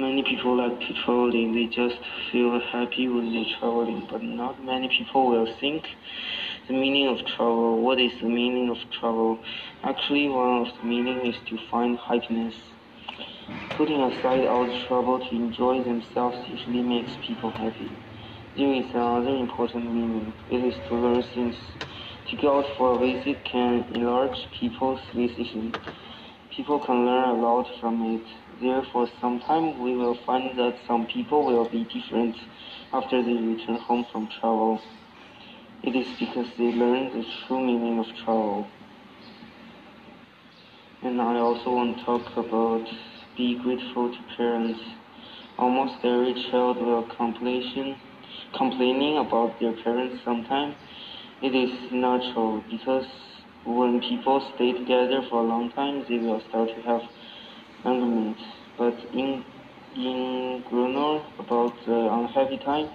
Many people like traveling, they just feel happy when they're traveling, but not many people will think the meaning of travel. What is the meaning of travel? Actually, one of the meaning is to find happiness. Putting aside all the trouble to enjoy themselves usually makes people happy. There is another important meaning. It is to learn things. To go out for a visit can enlarge people's vision. People can learn a lot from it. Therefore, sometimes we will find that some people will be different after they return home from travel. It is because they learn the true meaning of travel. And I also want to talk about be grateful to parents. Almost every child will complain, complaining about their parents sometimes. It is natural because when people stay together for a long time, they will start to have arguments. But in in Grunor about the unhappy time,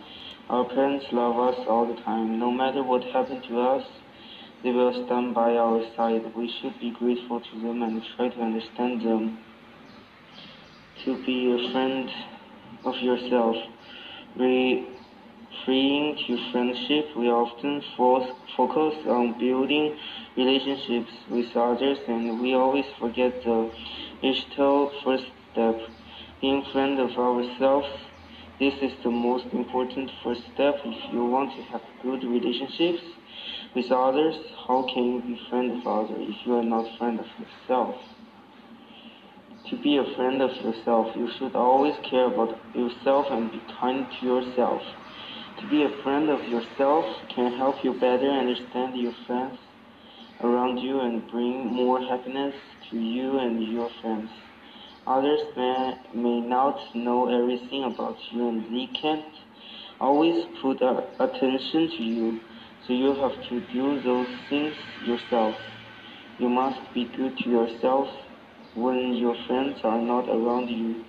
our parents love us all the time. No matter what happened to us, they will stand by our side. We should be grateful to them and try to understand them. To be a friend of yourself. Referring to friendship, we often focus on building relationships with others and we always forget the initial first step, being friend of ourselves. This is the most important first step if you want to have good relationships with others. How can you be friend of others if you are not friend of yourself? To be a friend of yourself, you should always care about yourself and be kind to yourself. Be a friend of yourself can help you better understand your friends around you and bring more happiness to you and your friends. Others may, may not know everything about you and they can't always put attention to you, so you have to do those things yourself. You must be good to yourself when your friends are not around you.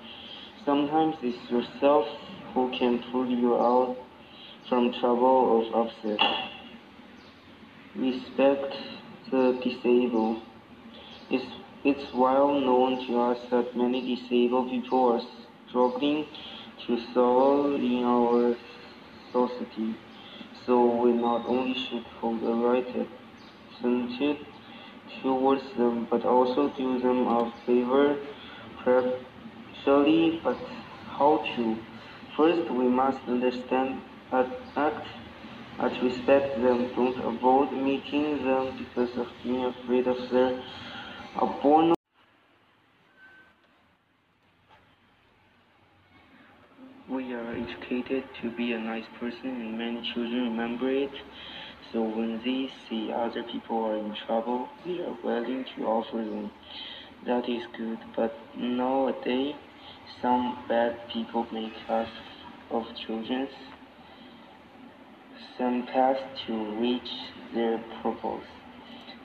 Sometimes it's yourself who can pull you out from trouble or upset. Respect the disabled. It's, it's well known to us that many disabled people are struggling to survive in our society. So we not only should hold a right attitude towards them, but also do them a favor, practically, but how to? First, we must understand and act and respect them. Don't avoid meeting them because of being afraid of their abnormal. We are educated to be a nice person and many children remember it. So when they see other people are in trouble, they are willing to offer them. That is good, but nowadays some bad people make us of children some path to reach their purpose.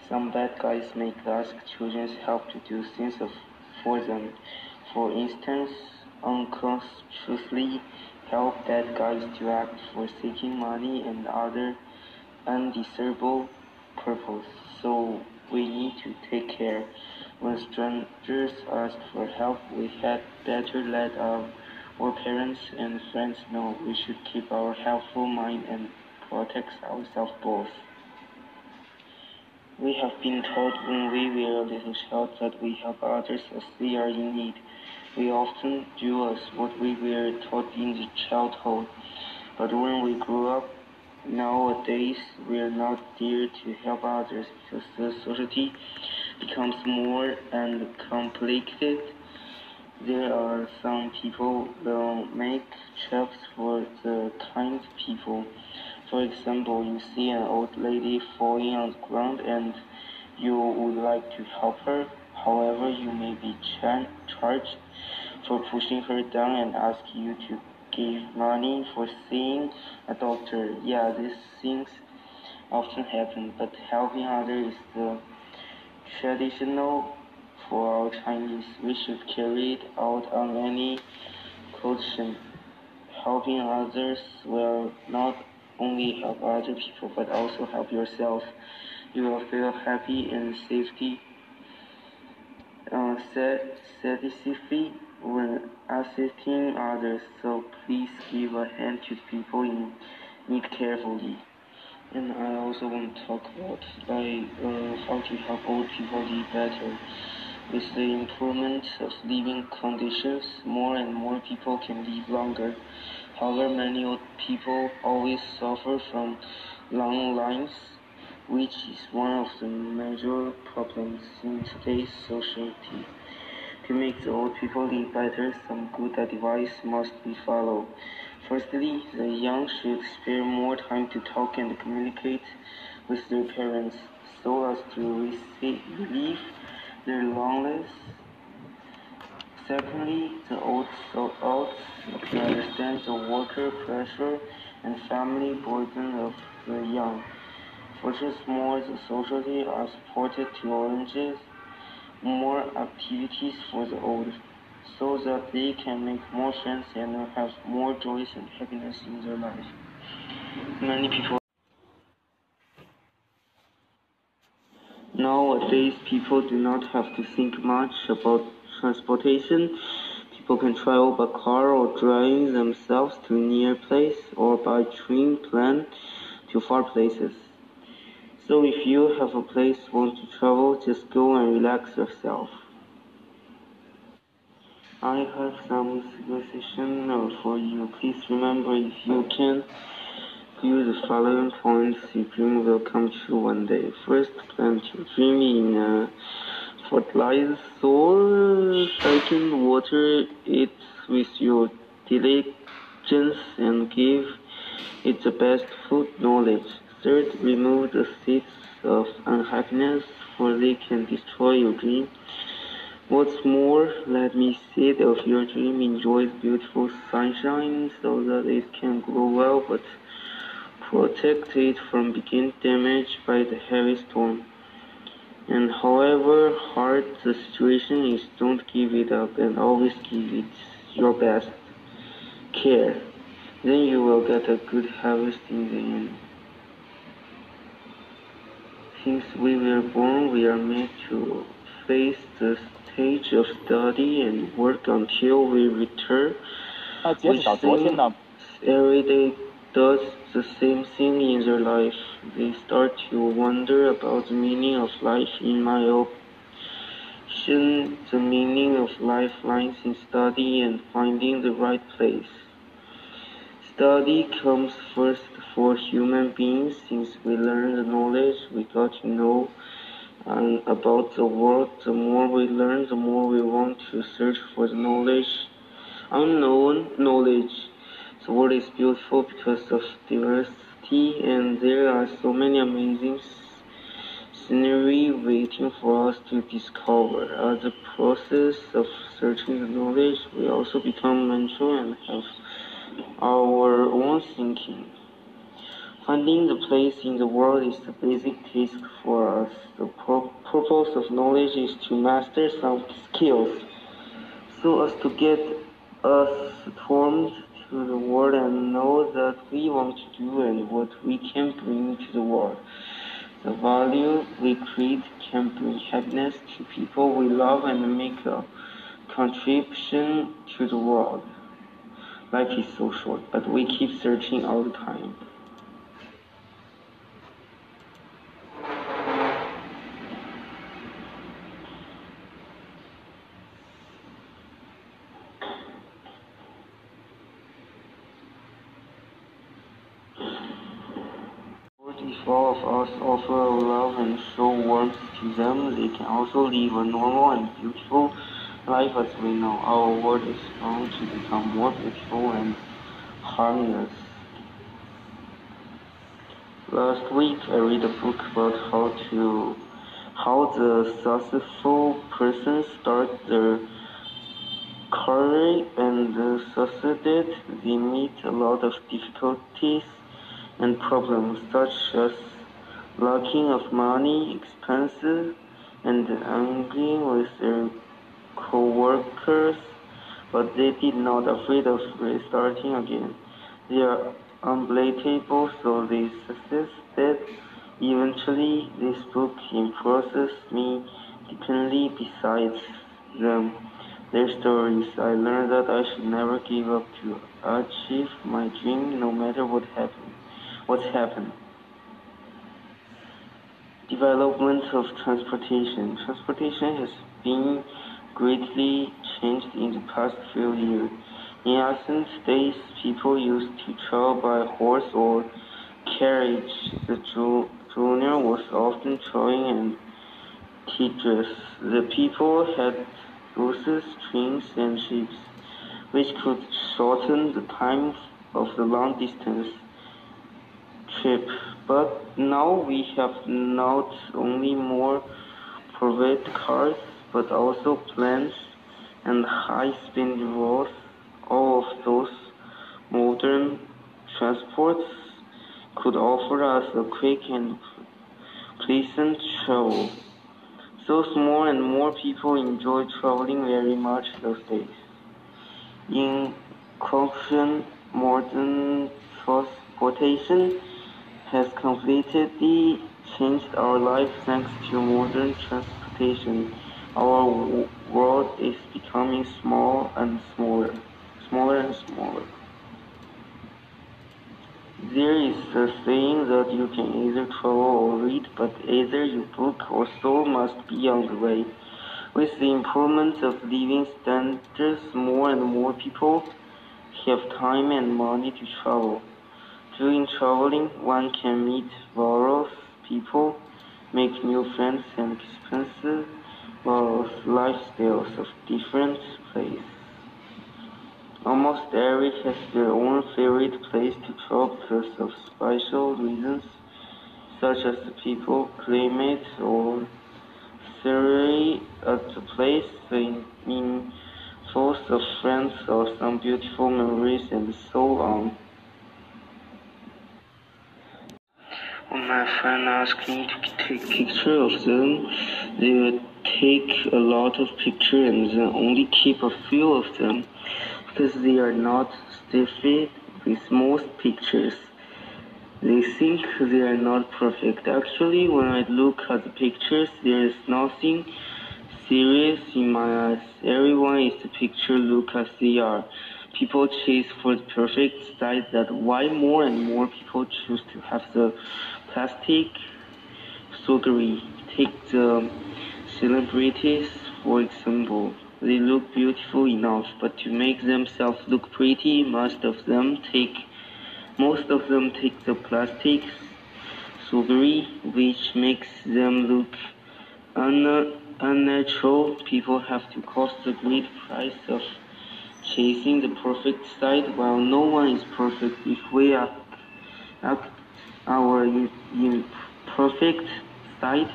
Some bad guys make ask children's help to do things for them. For instance, unconsciously help bad guys to act for seeking money and other undesirable purpose. So we need to take care. When strangers ask for help, we had better let our, our parents and friends know we should keep our helpful mind and protects ourselves both. We have been taught when we were a little child that we help others as they are in need. We often do as what we were taught in the childhood. But when we grow up, nowadays we are not there to help others because the society becomes more and complicated. There are some people will make traps for the kind people for example, you see an old lady falling on the ground and you would like to help her. However, you may be charged for pushing her down and ask you to give money for seeing a doctor. Yeah, these things often happen, but helping others is the traditional for our Chinese. We should carry it out on any occasion. Helping others will not only help other people but also help yourself. You will feel happy and safety, uh, satisfied when assisting others, so please give a hand to people in need carefully. And I also want to talk about like uh, how to help old people live better. With the improvement of living conditions, more and more people can live longer. However, many old people always suffer from long lives, which is one of the major problems in today's society. To make the old people live better, some good advice must be followed. Firstly, the young should spare more time to talk and communicate with their parents so as to relieve their loneliness. Secondly, the old ought to understand the worker pressure and family burden of the young. Furthermore, the society are supported to arrange more activities for the old so that they can make more friends and have more joys and happiness in their life. Many people Nowadays, people do not have to think much about transportation. People can travel by car or driving themselves to near place or by train plan to far places. So if you have a place want to travel, just go and relax yourself. I have some suggestion for you. Please remember if you can do the following points, your dream will come true one day. First, plant your dream in a fertilized soil. Second, water it with your diligence and give it the best food knowledge. Third, remove the seeds of unhappiness, for they can destroy your dream. What's more, let me seed of your dream enjoys beautiful sunshine so that it can grow well, but protect it from being damaged by the heavy storm. And however hard the situation is, don't give it up and always give it your best care. Then you will get a good harvest in the end. Since we were born, we are made to face the stage of study and work until we return. Which every day does the same thing in their life. They start to wonder about the meaning of life. In my opinion, the meaning of life lies in study and finding the right place. Study comes first for human beings since we learn the knowledge we got to know and about the world. The more we learn, the more we want to search for the knowledge, unknown knowledge. The world is beautiful because of diversity, and there are so many amazing scenery waiting for us to discover. As the process of searching the knowledge, we also become mental and have our own thinking. Finding the place in the world is the basic task for us. The purpose of knowledge is to master some skills so as to get us formed to the world and know that we want to do and what we can bring to the world. The value we create can bring happiness to people we love and make a contribution to the world. Life is so short, but we keep searching all the time. If all of us offer love and show warmth to them, they can also live a normal and beautiful life as we know. Our world is bound to become more beautiful and harmonious. Last week I read a book about how to how the successful person start their career and succeeded. They meet a lot of difficulties and problems such as lacking of money, expenses, and angry with their co-workers, but they did not afraid of restarting again. They are unbelievable, so they succeeded. Eventually, this book impresses me deeply besides them. their stories, I learned that I should never give up to achieve my dream no matter what happen, what's happened. Development of transportation. Transportation has been greatly changed in the past few years. In ancient days, people used to travel by horse or carriage. The journey was often trying and tedious. The people had horses, trains, and ships, which could shorten the time of the long distance trip. But now we have not only more private cars, but also planes and high-speed rails. All of those modern transports could offer us a quick and pleasant travel. So more and more people enjoy traveling very much those days. In conclusion, modern transportation has completely changed our lives thanks to modern transportation. Our world is becoming small and smaller, smaller and smaller. There is a saying that you can either travel or read, but either your book or soul must be on the way. With the improvement of living standards, more and more people have time and money to travel. During traveling, one can meet various people, make new friends, and experience various lifestyles of different places. Almost every has their own favorite place to travel because of special reasons, such as the people, climate, or scenery at the place, in, in force of friends, or some beautiful memories, and so on. When my friend asked me to take picture of them, they would take a lot of pictures and then only keep a few of them because they are not stiffy with most pictures. They think they are not perfect. Actually, when I look at the pictures, there is nothing serious in my eyes. Everyone is the picture look as they are. People chase for the perfect style that why more and more people choose to have the plastic surgery. Take the celebrities, for example. They look beautiful enough, but to make themselves look pretty, most of them take most of them take the plastic surgery, which makes them look un unnatural. People have to cost the great price of chasing the perfect side, while no one is perfect. If we act, act our imperfect side,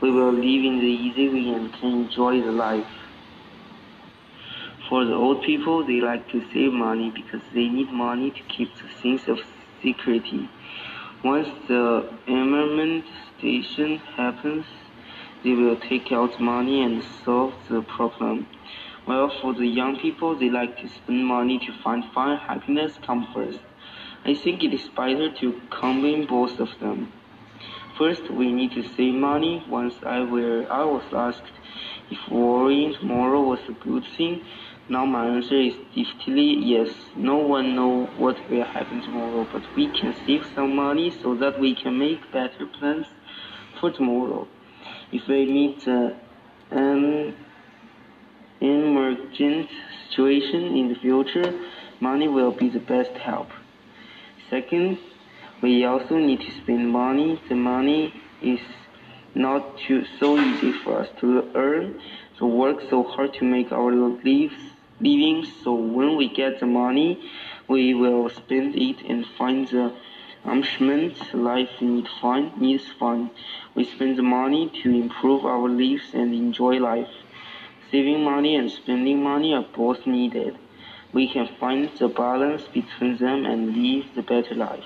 we will live in the easy way and can enjoy the life. For the old people, they like to save money because they need money to keep the sense of security. Once the station happens, they will take out money and solve the problem. While for the young people, they like to spend money to find fun, happiness come first. I think it is better to combine both of them. First, we need to save money. Once I, were, I was asked if worrying tomorrow was a good thing. Now my answer is definitely yes. No one knows what will happen tomorrow, but we can save some money so that we can make better plans for tomorrow. If we meet uh, an emergent situation in the future, money will be the best help. Second, we also need to spend money. The money is not too, so easy for us to earn, so work so hard to make our lives living. So when we get the money, we will spend it and find the amusement life need fun needs fun. We spend the money to improve our lives and enjoy life. Saving money and spending money are both needed we can find the balance between them and live the better life.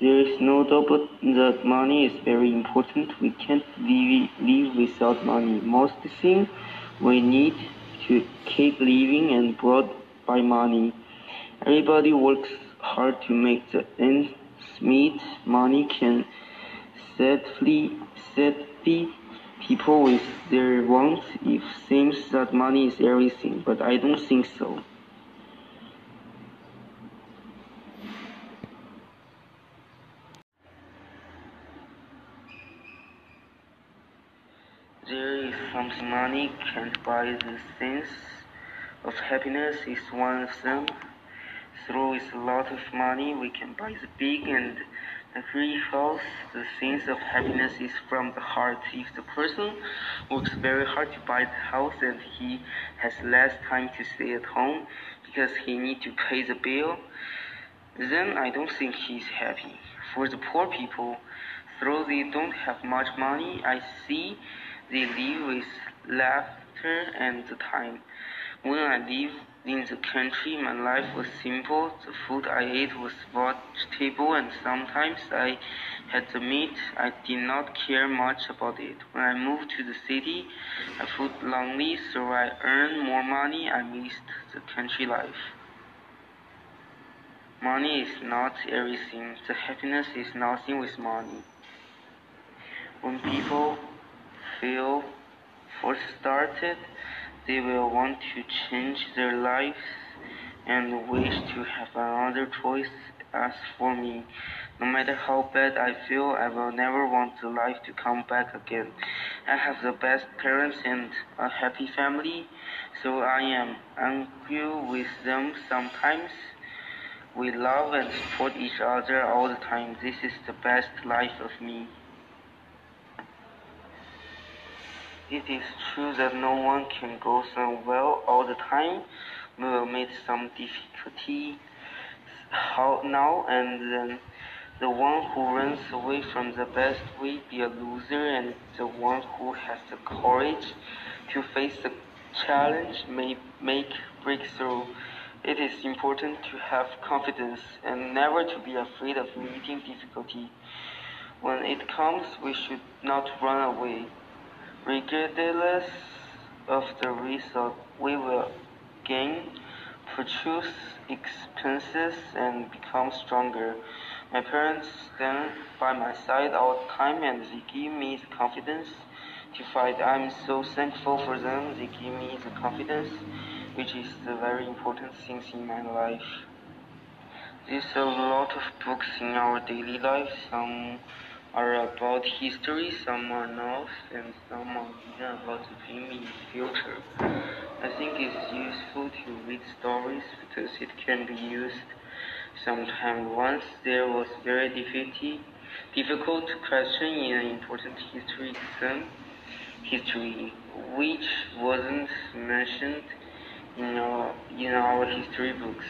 There is no doubt that money is very important. We can't live, live without money. Most things we need to keep living and brought by money. Everybody works hard to make the ends meet. Money can sadly, sadly people with their wants it seems that money is everything, but I don't think so. There is something money can't buy. The sense of happiness is one of them. Through with a lot of money, we can buy the big and the free house. The sense of happiness is from the heart. If the person works very hard to buy the house and he has less time to stay at home because he needs to pay the bill, then I don't think he's happy. For the poor people, though they don't have much money, I see they live with laughter and the time. When I lived in the country, my life was simple. The food I ate was vegetable, and sometimes I had the meat. I did not care much about it. When I moved to the city, I felt lonely, so I earned more money. I missed the country life. Money is not everything. The happiness is nothing with money. When people feel first started, they will want to change their lives and wish to have another choice. As for me, no matter how bad I feel, I will never want the life to come back again. I have the best parents and a happy family, so I am angry with them sometimes. We love and support each other all the time. This is the best life of me. It is true that no one can go so well all the time. We will meet some difficulty how now and then. The one who runs away from the best will be a loser, and the one who has the courage to face the challenge may make breakthrough. It is important to have confidence and never to be afraid of meeting difficulty. When it comes, we should not run away. Regardless of the result, we will gain, produce expenses, and become stronger. My parents stand by my side all the time and they give me the confidence to fight. I'm so thankful for them. They give me the confidence, which is the very important things in my life. There's a lot of books in our daily life. Some are about history, some are not, and some are even about the in the future. I think it's useful to read stories because it can be used sometime. Once there was very difficult, difficult question in an important history exam, history, which wasn't mentioned in our, in our history books.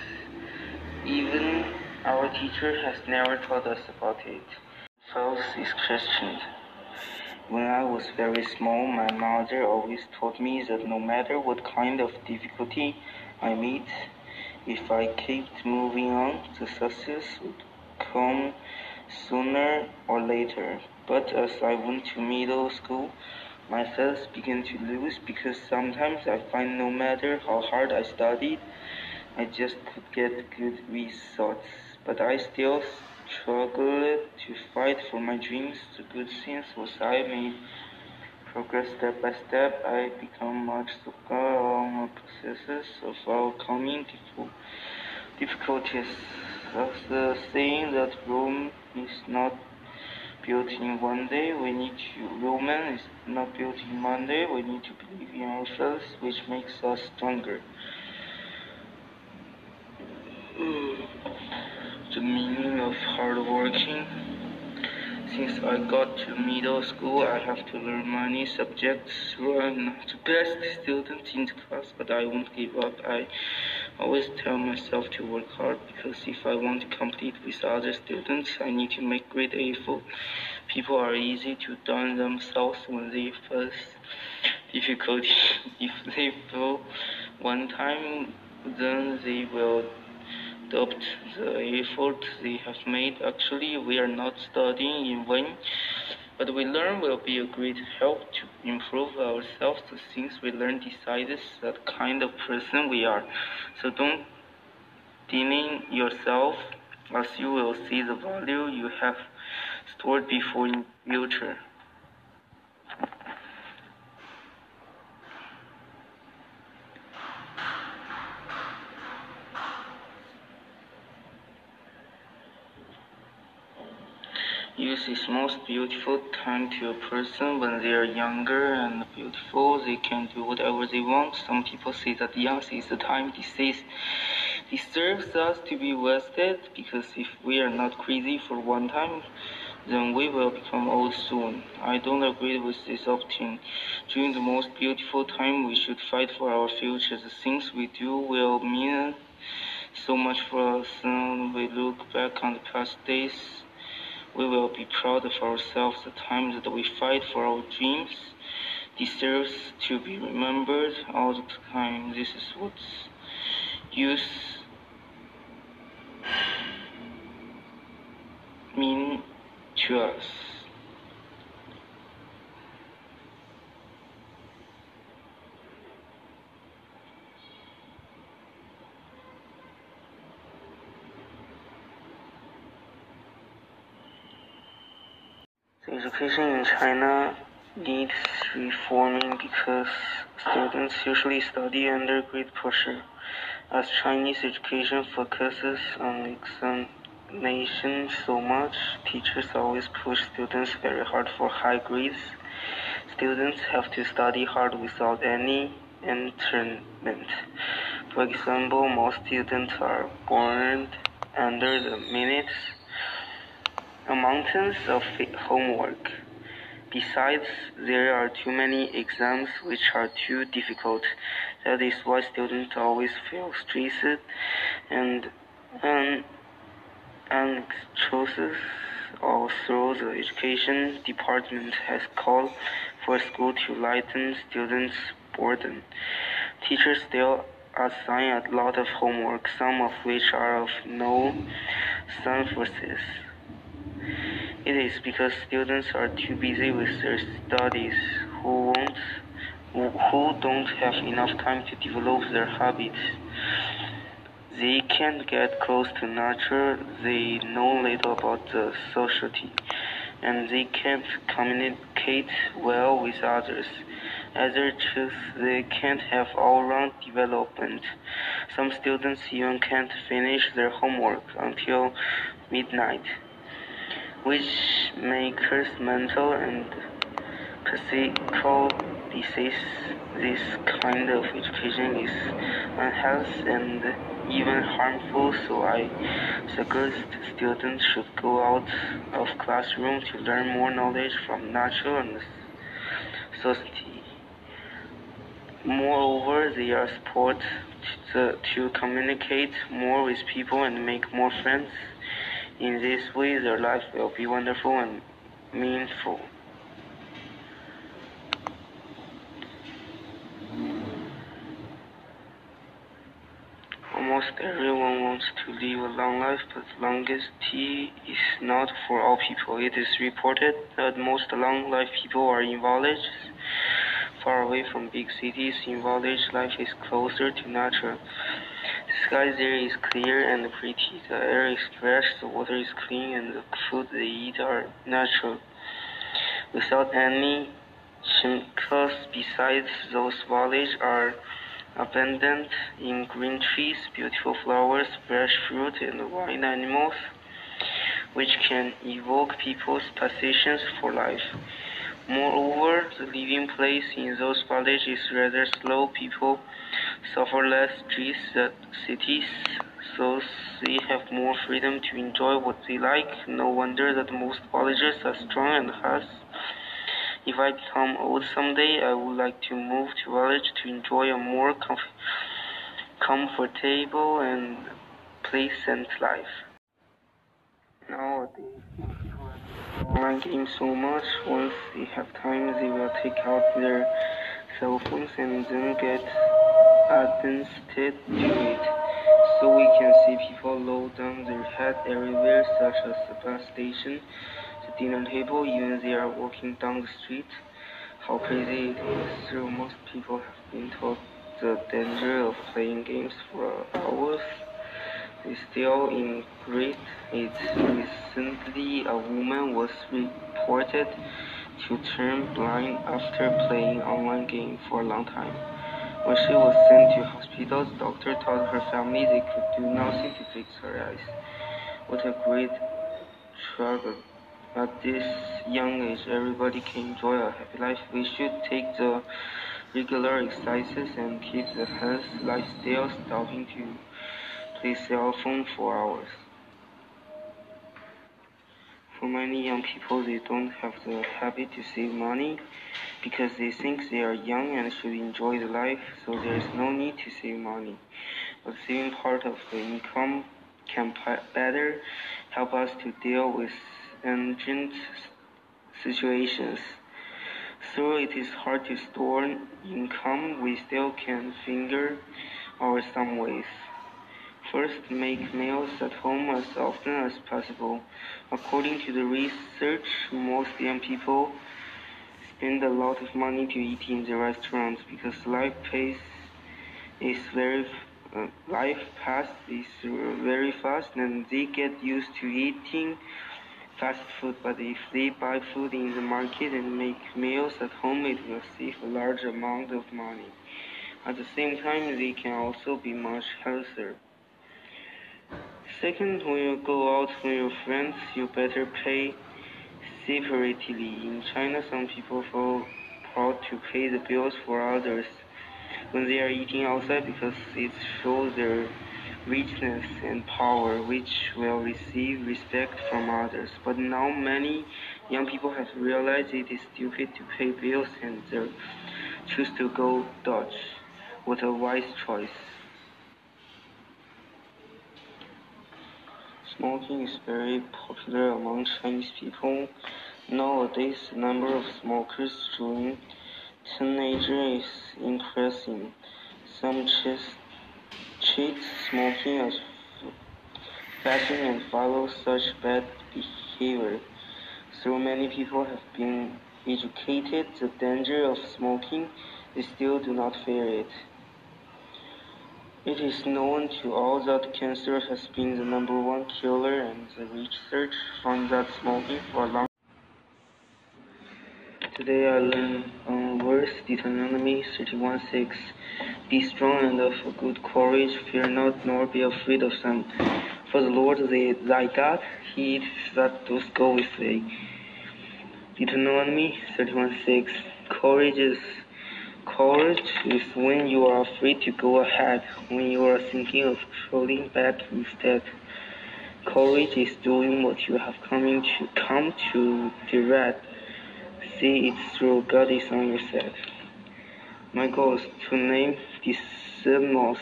Even our teacher has never taught us about it. Faith is Christian. When I was very small, my mother always told me that no matter what kind of difficulty I meet, if I kept moving on, the success would come sooner or later. But as I went to middle school, my faith began to lose because sometimes I find no matter how hard I studied, I just could get good results. But I still struggled to fight for my dreams. to good things was I made progress step by step. I become much stronger on the processes of overcoming difficult difficulties. That's the saying that Rome is not built in one day. We need to. Roman is not built in one day. We need to believe in ourselves, which makes us stronger. Meaning of hard working. Since I got to middle school, I have to learn many subjects. I'm not the best student in the class, but I won't give up. I always tell myself to work hard because if I want to compete with other students, I need to make great effort. People are easy to down themselves when they face difficulty. if they fail one time, then they will adopt the effort they have made. Actually, we are not studying in vain, but we learn will be a great help to improve ourselves. The things we learn decides that kind of person we are. So don't demean yourself, as you will see the value you have stored before in future. Youth is most beautiful time to a person when they are younger and beautiful. They can do whatever they want. Some people say that young is the time disease deserves us to be wasted because if we are not crazy for one time, then we will become old soon. I don't agree with this opinion. During the most beautiful time, we should fight for our future. The things we do will mean so much for us. When we look back on the past days, we will be proud of ourselves. The time that we fight for our dreams deserves to be remembered all the time. This is what youth mean to us. The education in China needs reforming because students usually study under great pressure. As Chinese education focuses on examination so much, teachers always push students very hard for high grades. Students have to study hard without any entertainment. For example, most students are born under the minutes mountains of homework. Besides, there are too many exams which are too difficult. That is why students always feel stressed and um, anxious. Also, the education department has called for school to lighten students' burden. Teachers still assign a lot of homework, some of which are of no substance. It is because students are too busy with their studies who won't who don't have enough time to develop their habits. They can't get close to nature, they know little about the society, and they can't communicate well with others. As a truth, they can't have all-round development. Some students even can't finish their homework until midnight which makes mental and physical disease. This kind of education is unhealthy and even harmful, so I suggest students should go out of classroom to learn more knowledge from nature and society. Moreover, they are support to, to communicate more with people and make more friends. In this way, their life will be wonderful and meaningful. Almost everyone wants to live a long life, but longevity is not for all people. It is reported that most long life people are in villages, far away from big cities. In village, life is closer to nature. The sky there is clear and pretty, the air is fresh, the water is clean, and the food they eat are natural. Without any chemicals besides those villages are abundant in green trees, beautiful flowers, fresh fruit, and wild animals, which can evoke people's passions for life. Moreover, the living place in those villages is rather slow. People suffer less stress than cities, so they have more freedom to enjoy what they like. No wonder that most villages are strong and healthy. If I become old someday, I would like to move to village to enjoy a more comf comfortable and pleasant life. Nowadays, online games so much. Once they have time, they will take out their cell phones and then get addicted to it. So we can see people low down their head everywhere, such as the bus station, the dinner table, even they are walking down the street. How crazy it is. So most people have been taught the danger of playing games for hours is still in great it recently a woman was reported to turn blind after playing online game for a long time. When she was sent to hospital, the doctor told her family they could do nothing to fix her eyes. What a great struggle. at this young age, everybody can enjoy a happy life. We should take the regular exercises and keep the health lifestyle, stopping to play cell phone for hours. For many young people, they don't have the habit to save money because they think they are young and should enjoy the life, so there is no need to save money. But saving part of the income can better help us to deal with urgent situations. Though it is hard to store income, we still can figure out some ways. First, make meals at home as often as possible. According to the research, most young people spend a lot of money to eat in the restaurants because life pace is very uh, life pace is very fast and they get used to eating fast food. But if they buy food in the market and make meals at home, it will save a large amount of money. At the same time, they can also be much healthier. Second, when you go out with your friends, you better pay separately. In China, some people feel proud to pay the bills for others when they are eating outside because it shows their richness and power, which will receive respect from others. But now many young people have realized it is stupid to pay bills and choose to go Dutch. What a wise choice. Smoking is very popular among Chinese people. Nowadays, the number of smokers during teenager is increasing. Some treat smoking as fashion and follow such bad behavior. So many people have been educated the danger of smoking, they still do not fear it. It is known to all that cancer has been the number one killer and the research found that smoking for a long Today I learned um, on verse Deuteronomy 31:6. Be strong and of good courage, fear not, nor be afraid of them. For the Lord thy God, he is that does go with thee. Deuteronomy 31:6. Courage is Courage is when you are free to go ahead, when you are thinking of falling back instead. Courage is doing what you have coming to come to direct. See it through God is on your side. My goal is to name decimals,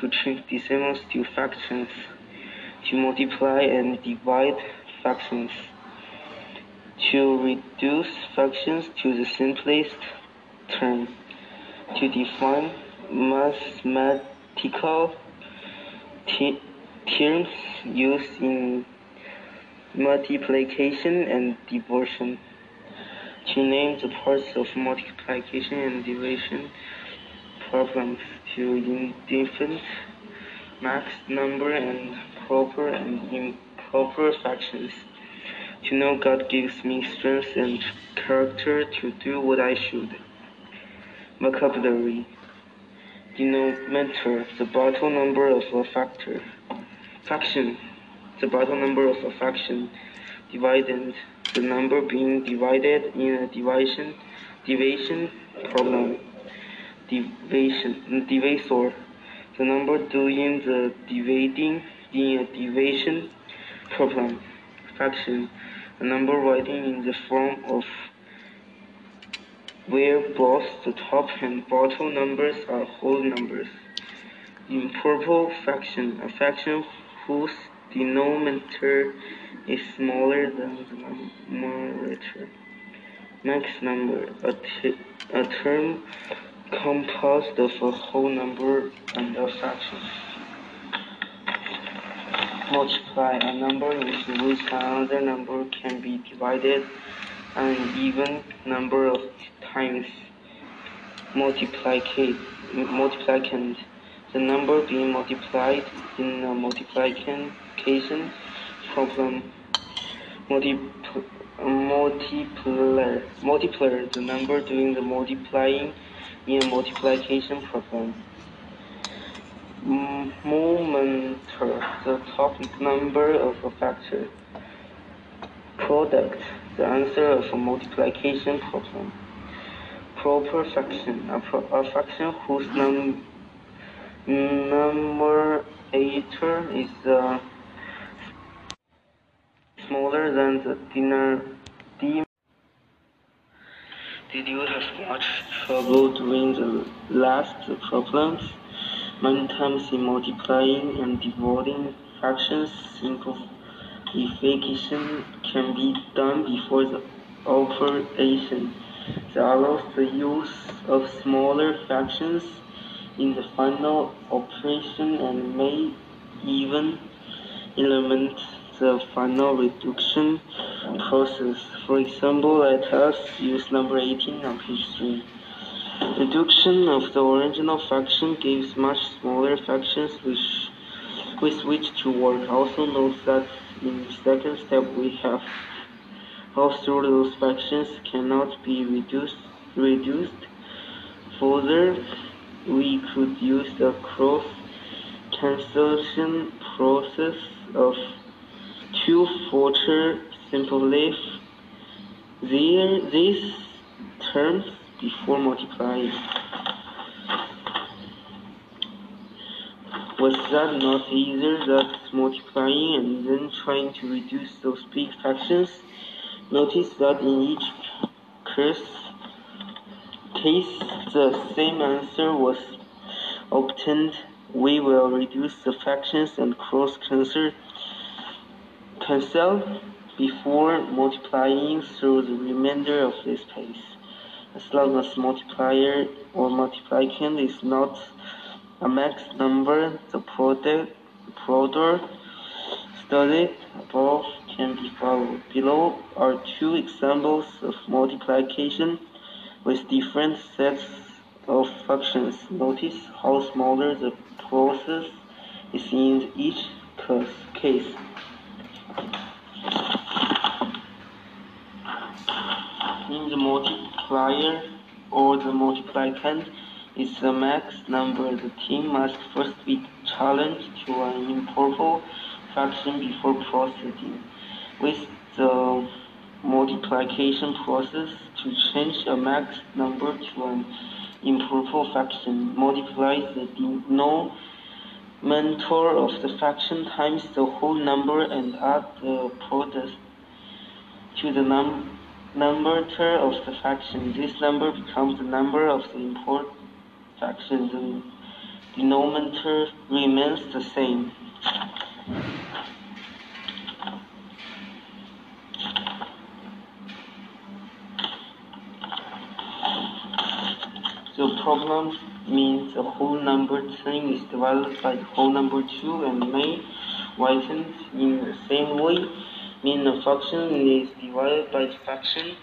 to change decimals to fractions, to multiply and divide fractions, to reduce fractions to the simplest term to define mathematical terms used in multiplication and division, to name the parts of multiplication and division problems, to indifferent max number and proper and improper fractions. To know God gives me strength and character to do what I should. Vocabulary Denominator the bottom number of a factor. Fraction the bottom number of a fraction. Dividend the number being divided in a division division problem. Division divisor the number doing the dividing in a division problem. Fraction a number writing in the form of where both the top and bottom numbers are whole numbers. Improper fraction, a fraction whose denominator is smaller than the numerator. Mixed number, a, a term composed of a whole number and a fraction. Multiply, a number into which another number can be divided an even number of times multiplicand. The number being multiplied in a multiplication problem. Multipl multiplier, multiplier, the number doing the multiplying in a multiplication problem. Momenter, the top number of a factor. product, the answer of a multiplication problem. Proper fraction, a, a fraction whose num numerator is uh, smaller than the dinner. Did you have much trouble doing the last problems? Many times in multiplying and dividing fractions, simplification can be done before the operation. Allows the use of smaller fractions in the final operation and may even eliminate the final reduction process. For example, let us use number 18 on page 3. Reduction of the original fraction gives much smaller fractions which, with which to work. Also note that in the second step we have those fractions cannot be reduced further we could use the cross cancellation process of two further simplify these terms before multiplying. Was that not easier than multiplying and then trying to reduce those big fractions? Notice that in each case, case the same answer was obtained. We will reduce the fractions and cross cancel cancel before multiplying through the remainder of this case as long as multiplier or multiplication is not a mixed number, the product, product studied above can be followed. Below are two examples of multiplication with different sets of functions. Notice how smaller the process is in each case. In the multiplier or the multiplicand is the mixed number, the team must first be challenged to an improper fraction before proceeding with the multiplication process to change a mixed number to an improper fraction. Multiply the denominator of the fraction times the whole number and add the product to the num numerator of the fraction. This number becomes the number of the import fraction. The denominator remains the same. The problem means the whole number 10 is divided by whole number 2 and may written in the same way mean a function is divided by the fraction.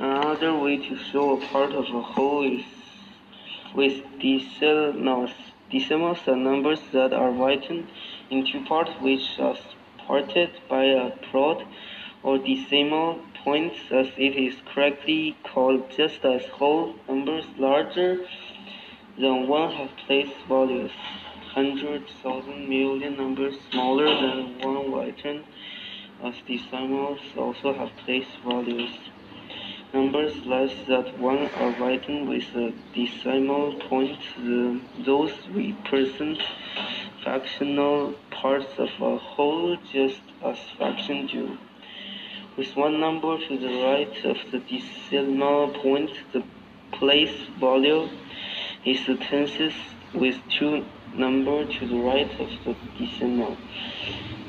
Another way to show a part of a whole is with decimals. Decimals are numbers that are written in two parts which are parted by a prod or decimal points as it is correctly called just as whole numbers larger than one have place values hundred thousand million numbers smaller than one written as decimals also have place values. Numbers less than one are written with a decimal point. The, those represent fractional parts of a whole just as fractions do. With one number to the right of the decimal point, the place value is the tenses with two number to the right of the decimal.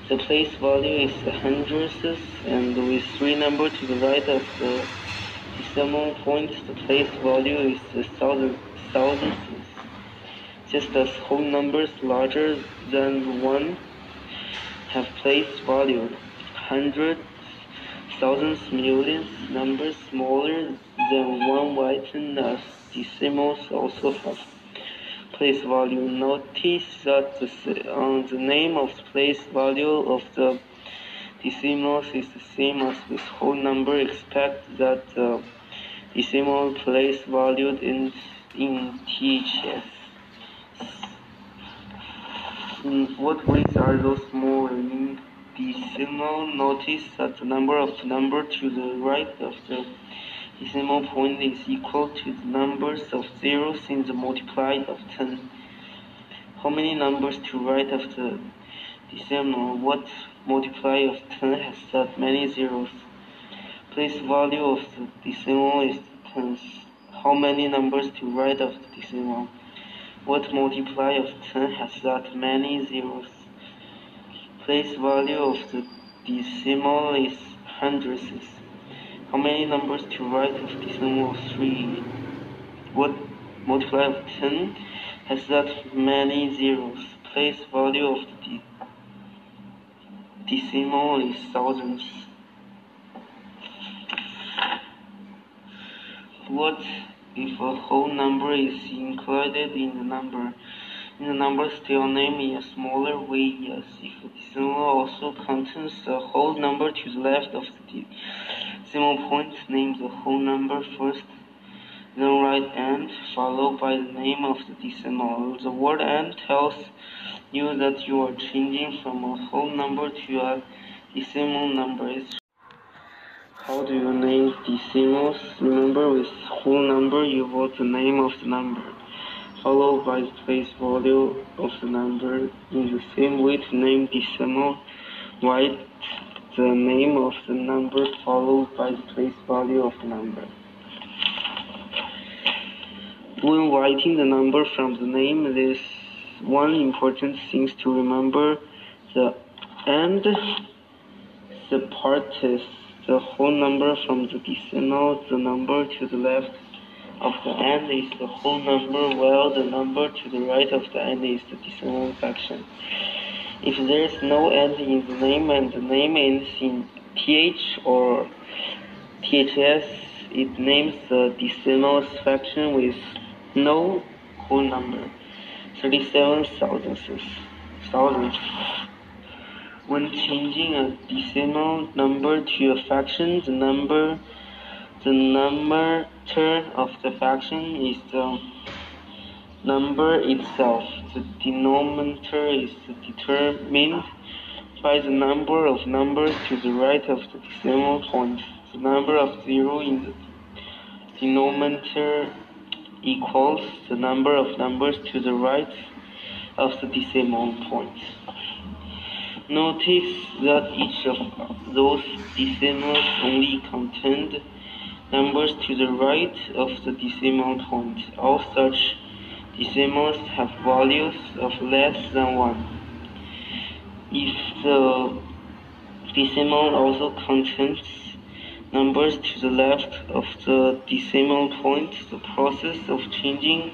The place value is the hundredths, and with three number to the right of the decimal point, the place value is the thousand, thousandths. Just as whole numbers larger than one have place value, hundreds, thousands, millions, numbers smaller than one written as decimals also have place value. Notice that the, uh, the name of place value of the decimals is the same as with whole number. Expect that the decimal place valued in in THS. In what ways are those smaller? In decimal, notice that the number of number to the right of the decimal point is equal to the numbers of zeros in the multiply of 10. How many numbers to right of the decimal? What multiply of 10 has that many zeros? Place value of the decimal is tens. How many numbers to right of the decimal? What multiply of 10 has that many zeros? Place value of the decimal is hundreds. How many numbers to right of decimal 3? What multiply of 10 has that many zeros? Place value of the decimal is thousands. What if a whole number is included in the number? The number still name in a smaller way, yes. If the decimal also contains the whole number to the left of the decimal point, name the whole number first, then write and, followed by the name of the decimal. The word and tells you that you are changing from a whole number to a decimal number. How do you name decimals? Remember, with whole number, you wrote the name of the number, followed by the place value of the number. In the same way to name decimal, write the name of the number followed by the place value of the number. When writing the number from the name, there's one important thing to remember. The and separates the whole number from the decimal. The number to the left of the end is the whole number, while the number to the right of the end is the decimal fraction. If there is no end in the name and the name ends in th or ths, it names the decimal fraction with no whole number, 37 thousandths. Thousand. When changing a decimal number to a fraction, the number the numerator of the fraction is the number itself. The denominator is determined by the number of numbers to the right of the decimal point. The number of zero in the denominator equals the number of numbers to the right of the decimal point. Notice that each of those decimals only contained numbers to the right of the decimal point. All such decimals have values of less than 1. If the decimal also contains numbers to the left of the decimal point, the process of changing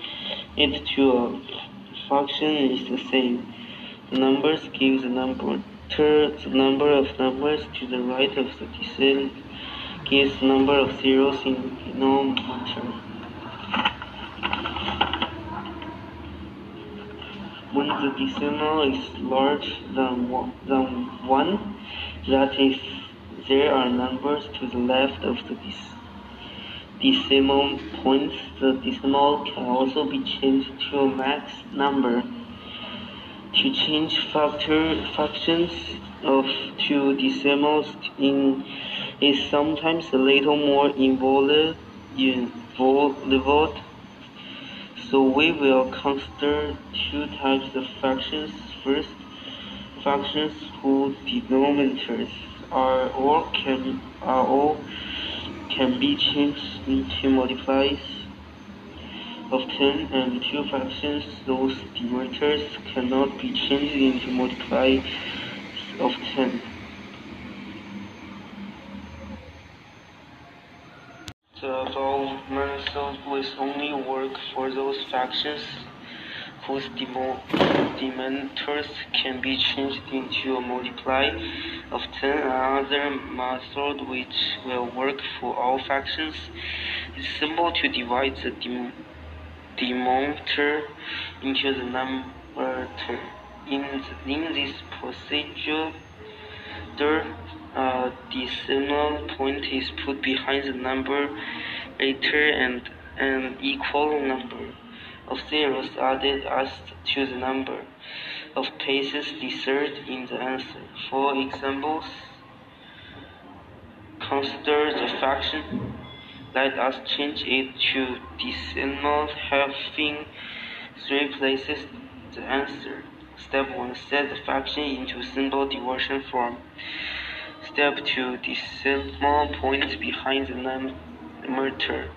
it to a function is the same. The numbers give the number the number of numbers to the right of the decimal gives number of zeros in the denominator. When the decimal is larger than one, than one, that is, there are numbers to the left of the decimal point, the decimal can also be changed to a mixed number. To change factor fractions of two decimals in is sometimes a little more involved, involved. So we will consider two types of fractions. First, fractions whose denominators are or can are all can be changed into multiplies of 10 and two fractions those denominators cannot be changed into multiplies of 10. The above method will only work for those fractions whose denominators can be changed into a multiply of 10. Another method which will work for all fractions is simple to divide the denominator into the numerator. In, in this procedure, the uh, decimal point is put behind the number later and an equal number of zeros added as to the number. of places desired in the answer. For examples, consider the fraction. Let us change it to decimal having three places the answer. Step 1. Set the fraction into simple division form. Step 2. Decimal point behind the numerator.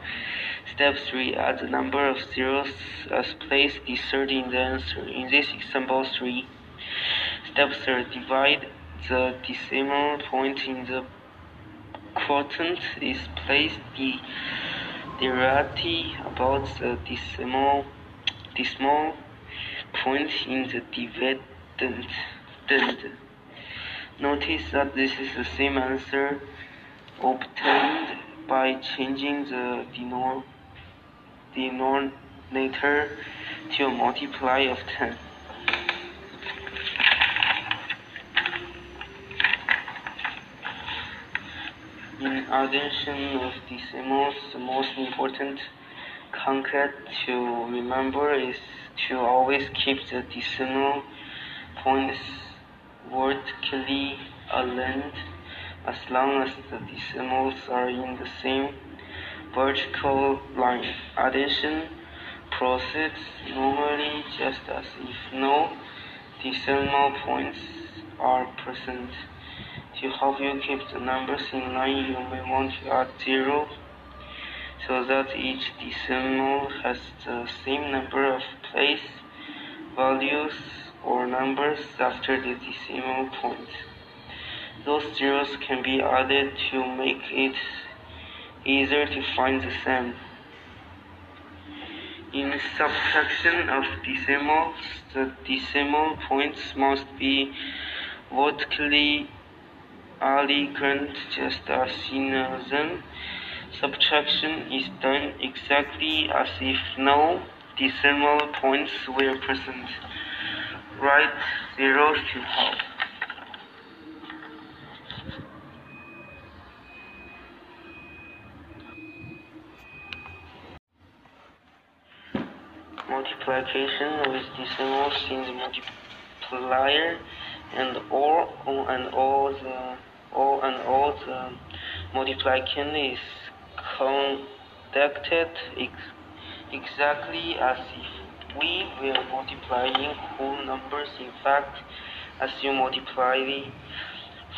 Step 3. Add the number of zeros as place desired in the answer. In this example 3. Step 3. Divide the decimal point in the quotient is placed the directly about the decimal decimal point in the dividend. Notice that this is the same answer obtained by changing the denominator to a multiply of 10. In addition of decimals, the most important concept to remember is to always keep the decimal points vertically aligned as long as the decimals are in the same vertical line. Addition proceeds normally just as if no decimal points are present. To help you keep the numbers in line, you may want to add 0 so that each decimal has the same number of place values or numbers after the decimal point. Those zeros can be added to make it easier to find the sum. In subtraction of decimals, the decimal points must be vertically aligned just as in a Zen. Subtraction is done exactly as if no decimal points were present. Write zeros to help. Multiplication with decimals in the multiplier and all and all the all and all the multiplication is conducted ex exactly as if we were multiplying whole numbers. In fact, as you multiply, we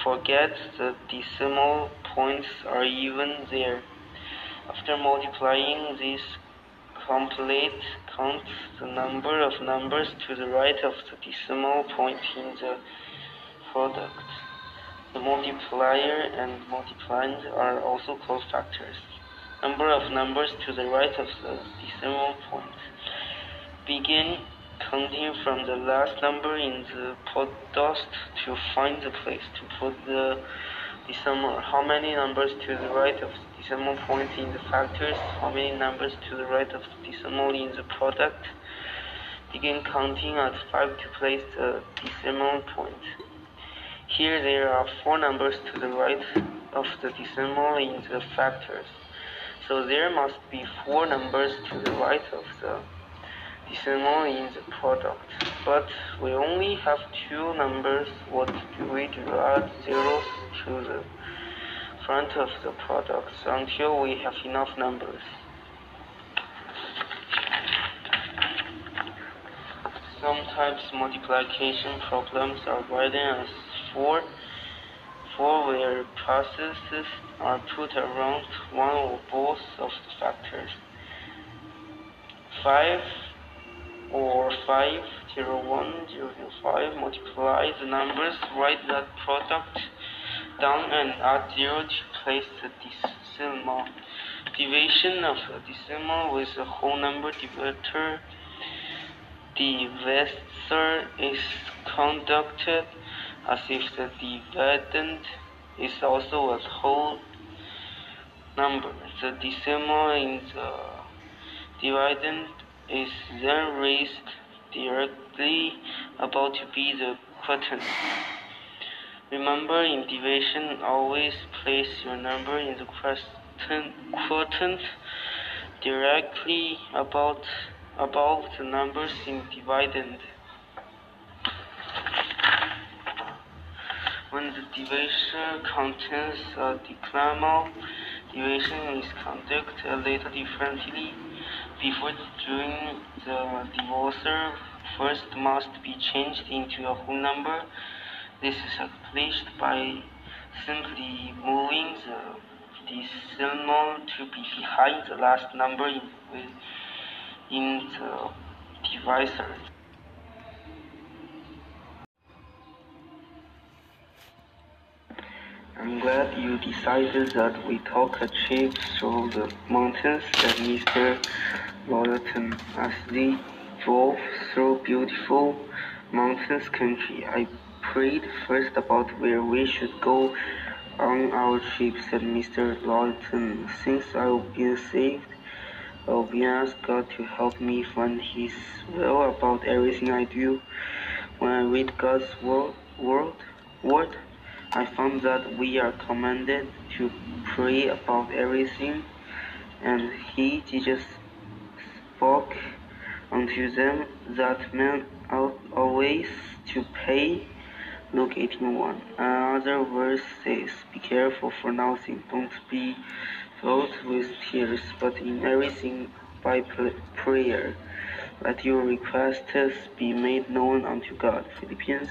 forget the decimal points are even there. After multiplying this complete count the number of numbers to the right of the decimal point in the product. The multiplier and multipliand are also called factors. Number of numbers to the right of the decimal point. Begin counting from the last number in the product to find the place to put the decimal. How many numbers to the right of the decimal point in the factors? How many numbers to the right of the decimal in the product? Begin counting at 5 to place the decimal point. Here there are four numbers to the right of the decimal in the factors. So there must be four numbers to the right of the decimal in the product. But we only have two numbers. What do we do? Add zeros to the front of the products until we have enough numbers. Sometimes multiplication problems are written as 4, 4 where processes are put around one or both of the factors. 5 or 5, 0, 1, 0, 5, multiply the numbers, write that product down and add 0 to place the decimal. Division of a decimal with a whole number divisor. Divisor is conducted as if the dividend is also a whole number. The decimal in the dividend is then raised directly about to be the quotient. Remember, in division, always place your number in the quotient directly about above the numbers in dividend. When the division contains a decimal, division is conducted a little differently. Before doing the divisor first must be changed into a whole number. This is accomplished by simply moving the decimal to be behind the last number in, in the divisor. I'm glad you decided that we talk a trip through the mountains, said Mr. Lawton as they drove through beautiful mountains country. I prayed first about where we should go on our trip, said Mr. Lawton. Since I've been saved, asked God to help me find His will about everything I do. When I read God's word, word, word I found that we are commanded to pray about everything, and he Jesus spoke unto them that men ought always to pray. Luke 18:1. Another verse says, Be careful for nothing, don't be filled with tears, but in everything by prayer. Let your requests be made known unto God. Philippians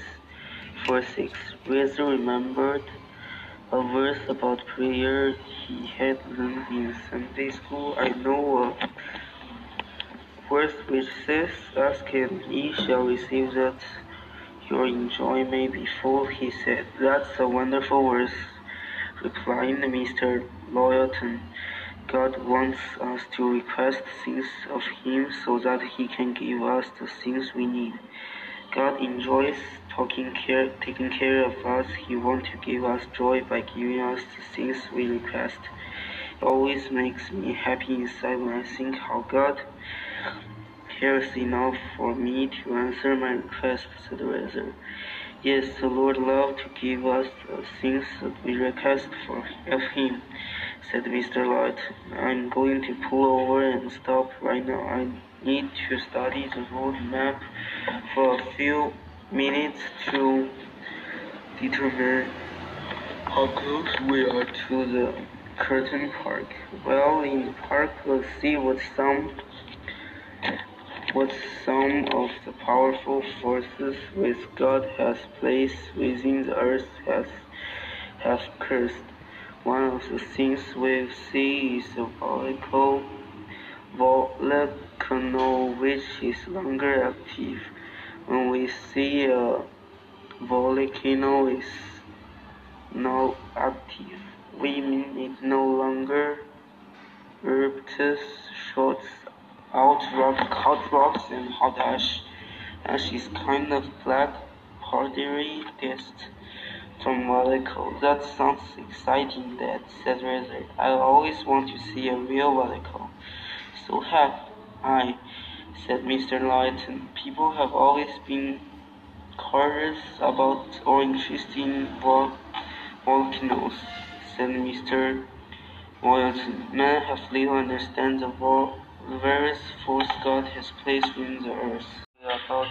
4 6. Razor remembered a verse about prayer he had learned in Sunday school. I know a verse which says, Ask and ye shall receive that your joy may be full, he said. That's a wonderful verse, replied Mr. Lawton. God wants us to request things of Him so that He can give us the things we need. God enjoys taking care, taking care of us. He wants to give us joy by giving us the things we request. It always makes me happy inside when I think how God cares enough for me to answer my request, said the Razor. Yes, the Lord loves to give us the things that we request for of Him, said Mr. Light. I'm going to pull over and stop right now. I need to study the road map for a few minutes to determine how close we are to the curtain park. Well, in the park, let's see what some what some of the powerful forces which God has placed within the earth has have cursed. One of the things we see is the volcano volcano which is longer active. When we see a volcano is now active, we mean it no longer erupts, shoots out rock, hot rocks and hot ash. Ash is kind of black powdery dust from volcano. That sounds exciting, Dad, said Razor. I always want to see a real volcano. So have I, said Mr. Lawton. People have always been curious about or interested in volcanoes, said Mr. Lawton. Men have little understand the various force God has placed within the earth. About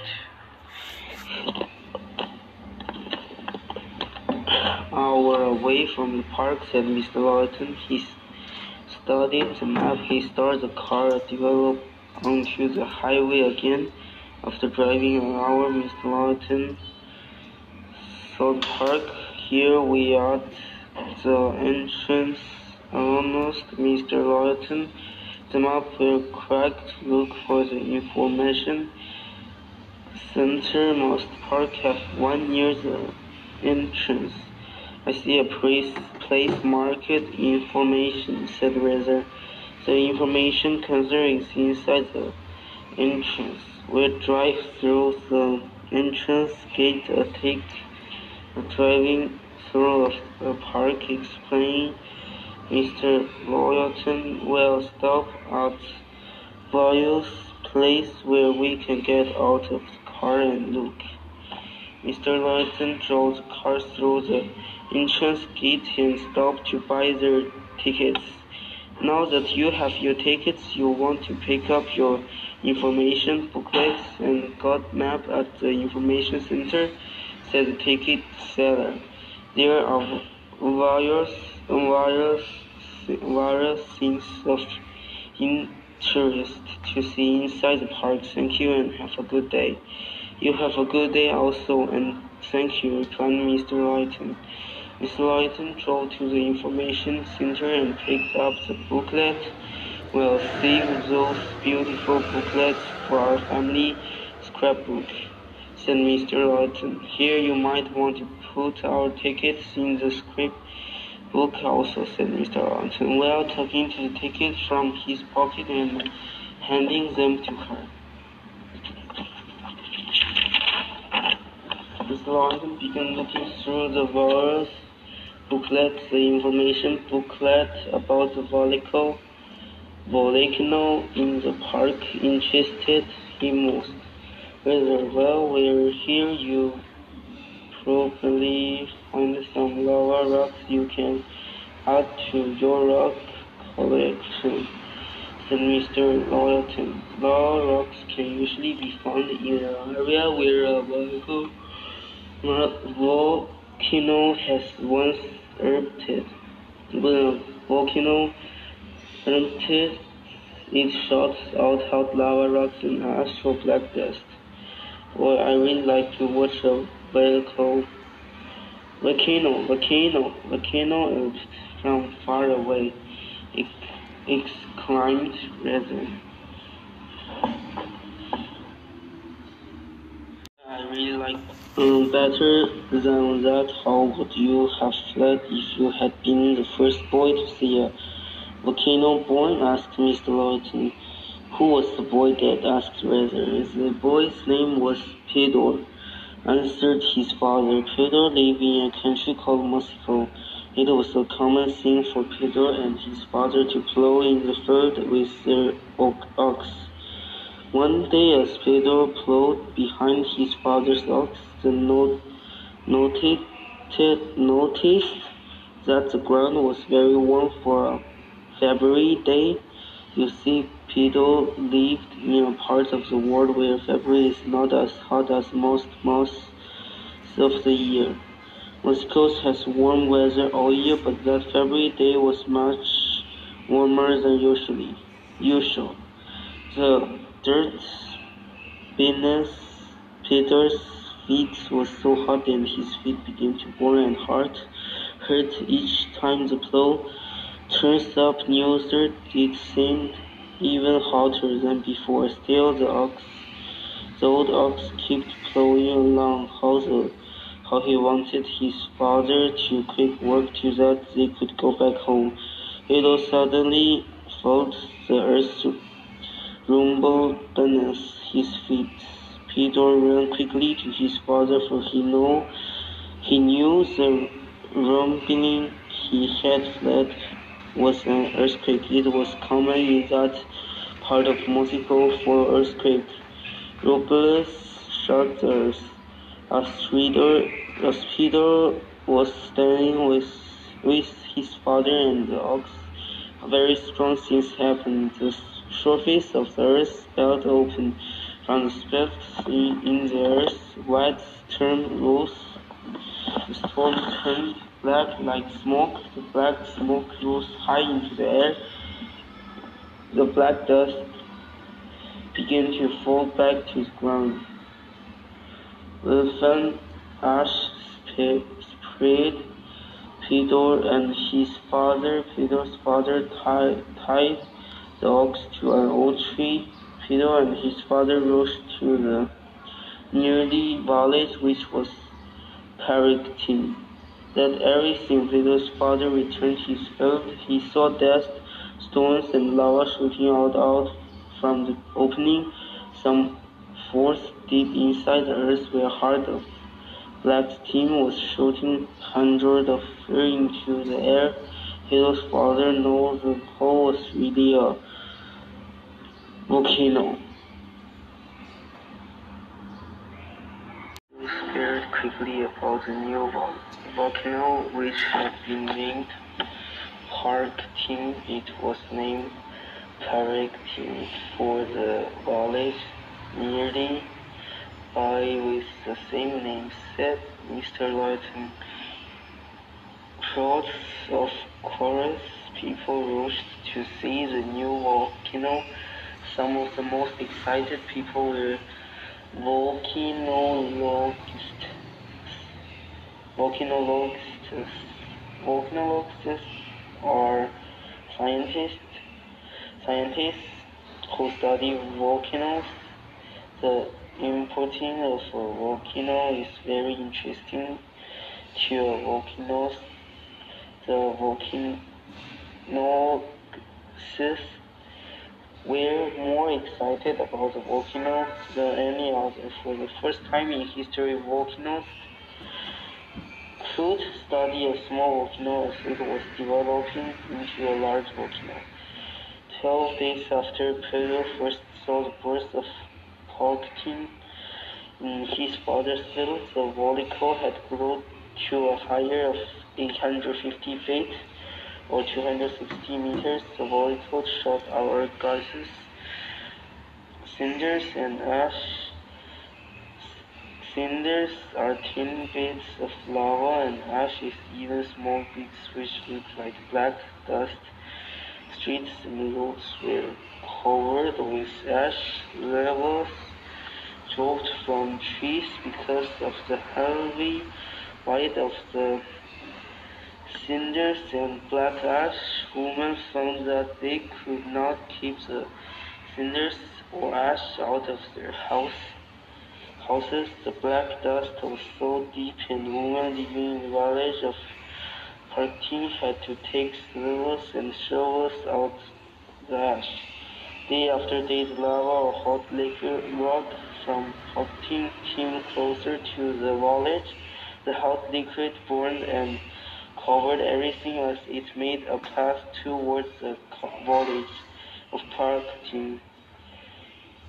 hour away from the park, said Mr. Lawton. He studied the map. He started the car, developed onto the highway again. After driving an hour, Mr. Lawton saw park. Here we are at the entrance. Almost, Mr. Lawton. The map will cracked. Look for the information center. Most park have one near the entrance. I see a place, place market information, said Razor. The information concerning inside the entrance. We'll drive through the entrance gate uh, take a driving through the park, explain Mr. Lawton will stop at various place where we can get out of the car and look. Mr. Lawton drove the car through the entrance gate and stopped to buy their tickets. Now that you have your tickets, you want to pick up your information booklets and got map at the information center, said the ticket seller. There are various, various, various things of interest to see inside the park. Thank you and have a good day. You have a good day also and thank you, replied Mr. Lighton. Mr. Lighton drove to the information center and picked up the booklet. We'll save those beautiful booklets for our family scrapbook, said Mr. Lighton. Here you might want to put our tickets in the script book also, said Mr. Lighton, while taking the tickets from his pocket and handing them to her. Mr. Lighton began looking through the various booklets, the information booklet about the volcano, volcano in the park interested him most. Whether well, we're here, you probably find some lava rocks you can add to your rock collection, said Mr. Lighton. Lava rocks can usually be found in an area where a volcano has once erupted. A volcano erupted, it shot out hot lava rocks and ash or black dust. Well, I really like to watch a volcano, volcano, volcano, volcano erupted from far away. It exclaimed Rather. I really like um, better than that. How would you have felt if you had been the first boy to see a volcano born? asked Mr. Lighton. Who was the boy that asked Rather. The boy's name was Pedro, answered his father. Pedro lived in a country called Mexico. It was a common thing for Pedro and his father to plow in the field with their ox. One day, as Pedro plowed behind his father's ox, the note, noted, noticed that the ground was very warm for a February day. You see, Pedro lived in a part of the world where February is not as hot as most months of the year. Mexico has warm weather all year, but that February day was much warmer than usually. Usual. The Peter's feet was so hot that his feet began to burn and hurt each time the plow turned up new dirt. It seemed even hotter than before. Still, the ox, the old ox, kept plowing along. How how he wanted his father to quit work so that they could go back home. Pedro suddenly felt the earth rumble beneath his feet. Peter ran quickly to his father, for he knew he knew the rumbling he had fled was an earthquake. It was common in that part of Mexico for earthquake. Shocked us as Peter, as Peter was standing with, with his father and the ox. Very strong things happened. The surface of the earth split open. From the specks in, the earth, white turned rose, The storm turned black like smoke. The black smoke rose high into the air. The black dust began to fall back to the ground. The fan ash spread. Peter and his father, Peter's father, tied, ox to an old tree. Peter and his father rushed to the nearly village, which was Parectin. That everything Peter's father returned his field. He saw dust, stones, and lava shooting out, out from the opening. Some force deep inside the earth where hard of black steam was shooting hundreds of feet into the air. Peter's father knew the hole was really a volcano. We scared quickly about the new vol volcano which had been named Parectin. It was named Parectin for the village nearly by with the same name, said Mr. Lighton. Crowds of chorus people rushed to see the new volcano. Some of the most excited people were volcanologists, volcanologists, volcanologists, or scientists, scientists who study volcanoes. The importing of a volcano is very interesting to volcanoes. The volcanologists were more excited about the volcano than any other. For the first time in history, volcanoes could study a small volcano as it was developing into a large volcano. Twelve days after Pedro first saw the burst of Poctin in his father's field, the volcano had grown to a height of 850 feet or 260 meters. The volcano shot our gases, cinders, and ash. Cinders are thin bits of lava, and ash is even small bits which look like black dust. Streets and roads were covered with ash. Levels dropped from trees because of the heavy weight of the cinders and black ash. Women found that they could not keep the cinders or ash out of their house. Houses, the black dust was so deep, and women living in the village of Partin had to take shovels and shovels out the ash. Day after day, the lava or hot liquid rock from Partin came closer to the village. The hot liquid burned and covered everything as it made a path towards the village of Partin.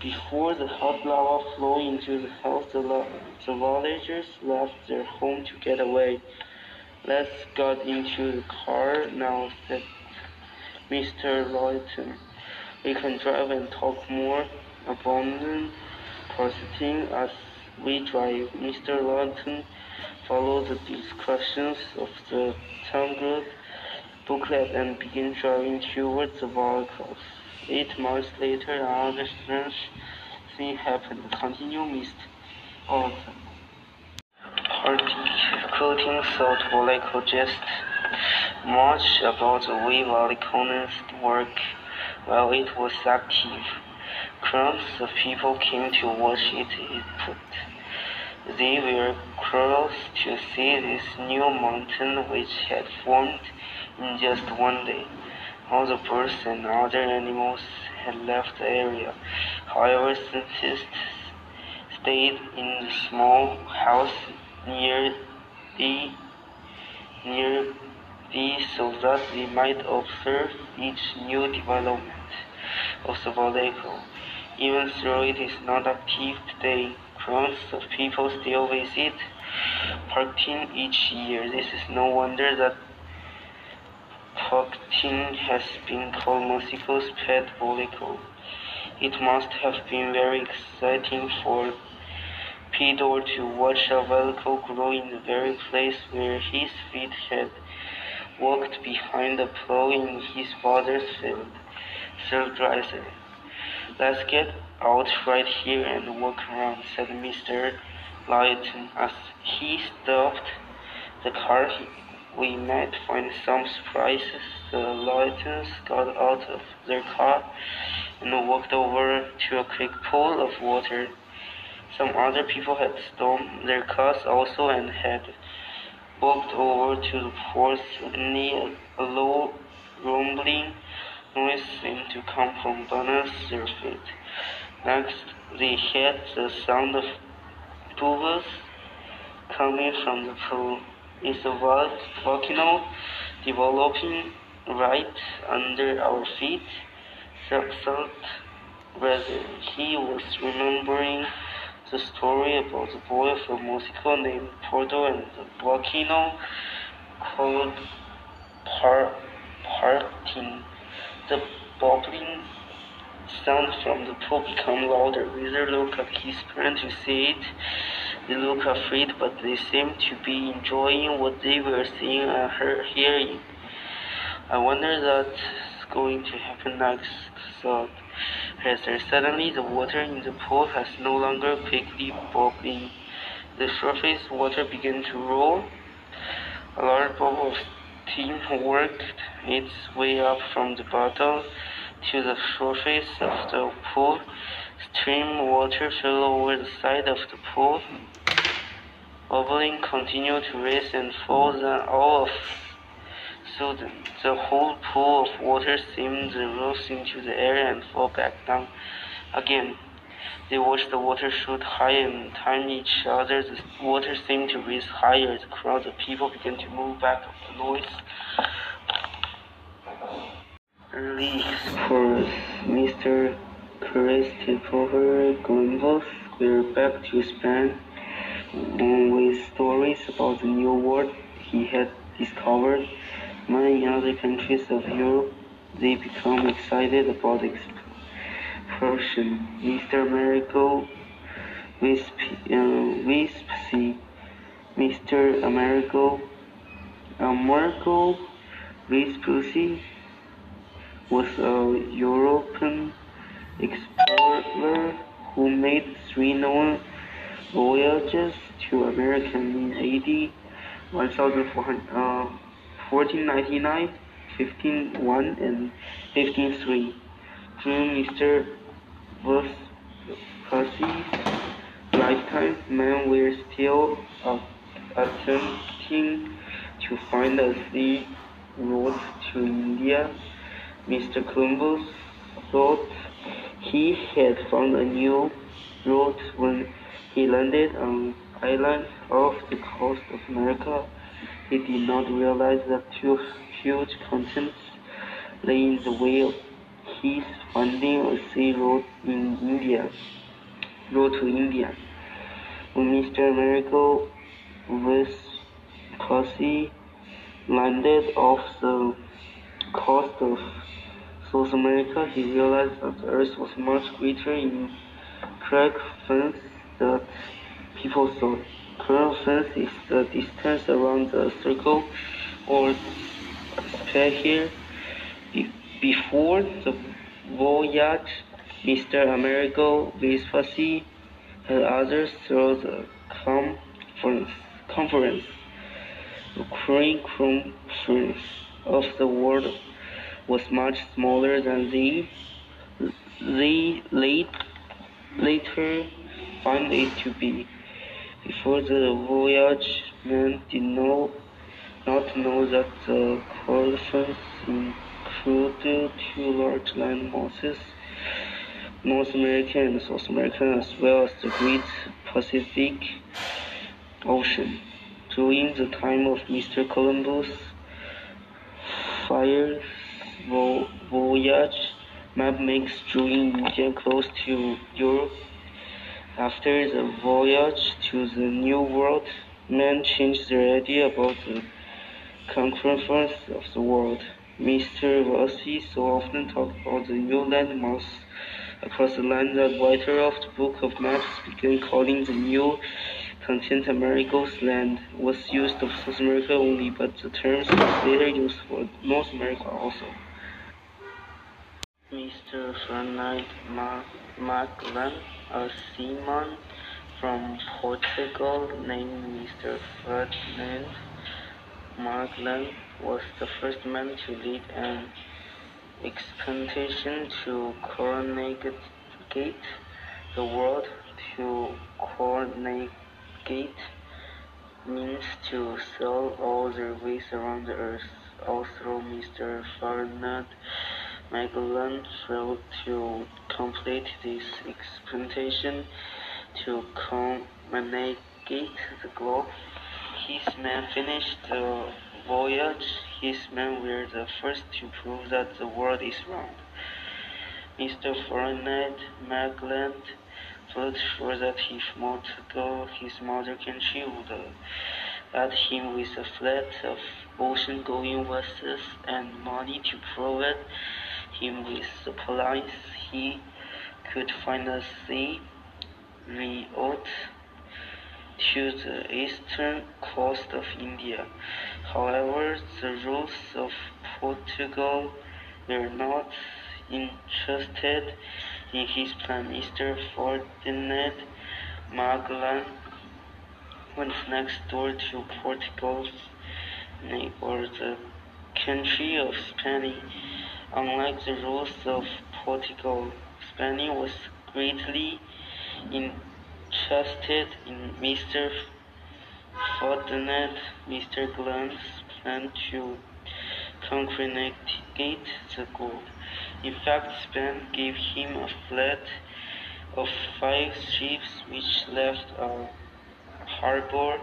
Before the hot lava flowed into the house, the, the villagers left their home to get away. Let's get into the car now, said Mr. Lawton. We can drive and talk more. Abandon proceeding as we drive. Mr. Lawton followed the discussions of the Tangled booklet and begin driving towards the volcanoes. Eight months later, another strange thing happened. Continue all of. Particularly thought volcano just much about the way volcanoes work while it was active. Crowds of people came to watch it put. They were curious to see this new mountain which had formed in just one day. All the birds and other animals had left the area. However, scientists stayed in the small house near the near the so that they might observe each new development of the volcano. Even though it is not active today, crowds of people still visit Partin each year. This is no wonder that Poctin has been called Mexico's pet volcano. It must have been very exciting for Pedro to watch a volcano grow in the very place where his feet had walked behind the plow in his father's field. Dreiser. Let's get out right here and walk around, said Mr. Lawton as he stopped the car we might find some surprises. The Lawtons got out of their car and walked over to a quick pool of water. Some other people had stopped their cars also and had walked over to the pool. Suddenly, a low, rumbling noise seemed to come from beneath their feet. Next, they heard the sound of bubbles coming from the pool is a volcano developing right under our feet. Thought whether he was remembering the story about the boy from Mexico named Porto and the volcano called Par Partin. The bubbling sound from the pool became louder. Wizard look at his friend to see it. They looked afraid, but they seemed to be enjoying what they were seeing and hearing. I wonder what's going to happen next, thought Hester. Suddenly, the water in the pool has no longer quickly bubbling. The surface water began to roll. A large bubble of steam worked its way up from the bottom to the surface of the pool. Stream water fell over the side of the pool. Bubbling continued to raise and fall, then all of sudden the whole pool of water seemed to rise into the air and fall back down again. They watched the water shoot high and time each other. The water seemed to rise higher. The crowd of people began to move back the noise. Early explorers, Mr. Christopher Columbus, were back to Spain with stories about the new world he had discovered. Many other countries of Europe, they become excited about exploration. Mr. Amerigo Vespucci, uh, Mr. Amerigo Amerigo Vespucci was a European explorer who made three known voyages to America in AD 1499, uh, 1501, and 1503. During Mr. Vespucci's lifetime, men were still attempting to find a sea route to India. Mr. Columbus thought he had found a new route when he landed on island off the coast of America. He did not realize that two huge continents lay in the way of his finding a sea road in India. Road to India. When Mr. Amerigo Vespucci landed off the coast of South America, he realized that the Earth was much greater in circumference than people thought. Circumference is the distance around the circle or sphere here. Before the voyage, Mr. Amerigo Vespucci and others through the circumference, conference. Current conference of the world was much smaller than they, they late, later found it to be. Before the voyage, men did not, not know that the circumference included two large land masses, North America and South America, as well as the Great Pacific Ocean. During the time of Mr. Columbus' fires voyage, map makes drawing India close to Europe after the voyage to the New World, men changed their idea about the circumference of the world. Mr. Vespucci so often talked about the new landmass across the land that writer of the Book of Maps began calling the new continent America's land was used of South America only, but the term was later used for North America also. Mr. Ferdinand Magellan a seaman from Portugal named Mr. Ferdinand Magellan was the first man to lead an expedition to colonize the world. To colonize means to sail all the ways around the earth. Also, Mr. Ferdinand Magellan failed to complete this expedition to communicate the globe. His men finished the voyage. His men were the first to prove that the world is round. Mr. Ferdinand Magellan felt sure that if Portugal, his mother country, would aid him with a fleet of ocean-going vessels and money to prove it, him with supplies he could find a sea route to the eastern coast of India. However, the rulers of Portugal were not interested in his plan. Mr. Ferdinand Magellan went next door to Portugal's neighbor, the country of Spain. Unlike the rulers of Portugal, Spain was greatly interested in Mr. Ferdinand Magellan's plan to congregate the gold. In fact, Spain gave him a fleet of five ships which left a harbor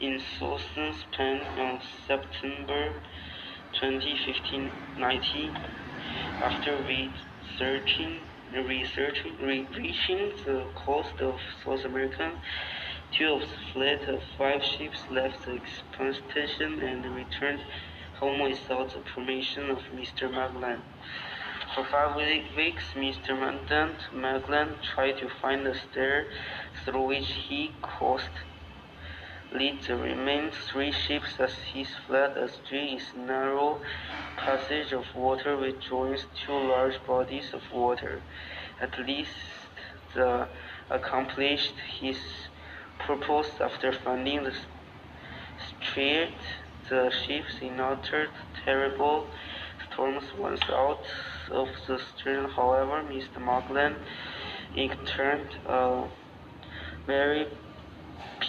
in southern Spain on September 20, 1590. After researching, researching, reaching the coast of South America, two of the fleet of five ships left the expedition and returned home without the permission of Mr. Magellan. For five weeks, Mr. Magellan tried to find a stair through which he could lead the remaining three ships as his flat astray is narrow passage of water which joins two large bodies of water. At least the accomplished his purpose after finding the strait. The ships encountered terrible storms once out of the stern. However, Mr. Magellan encountered a very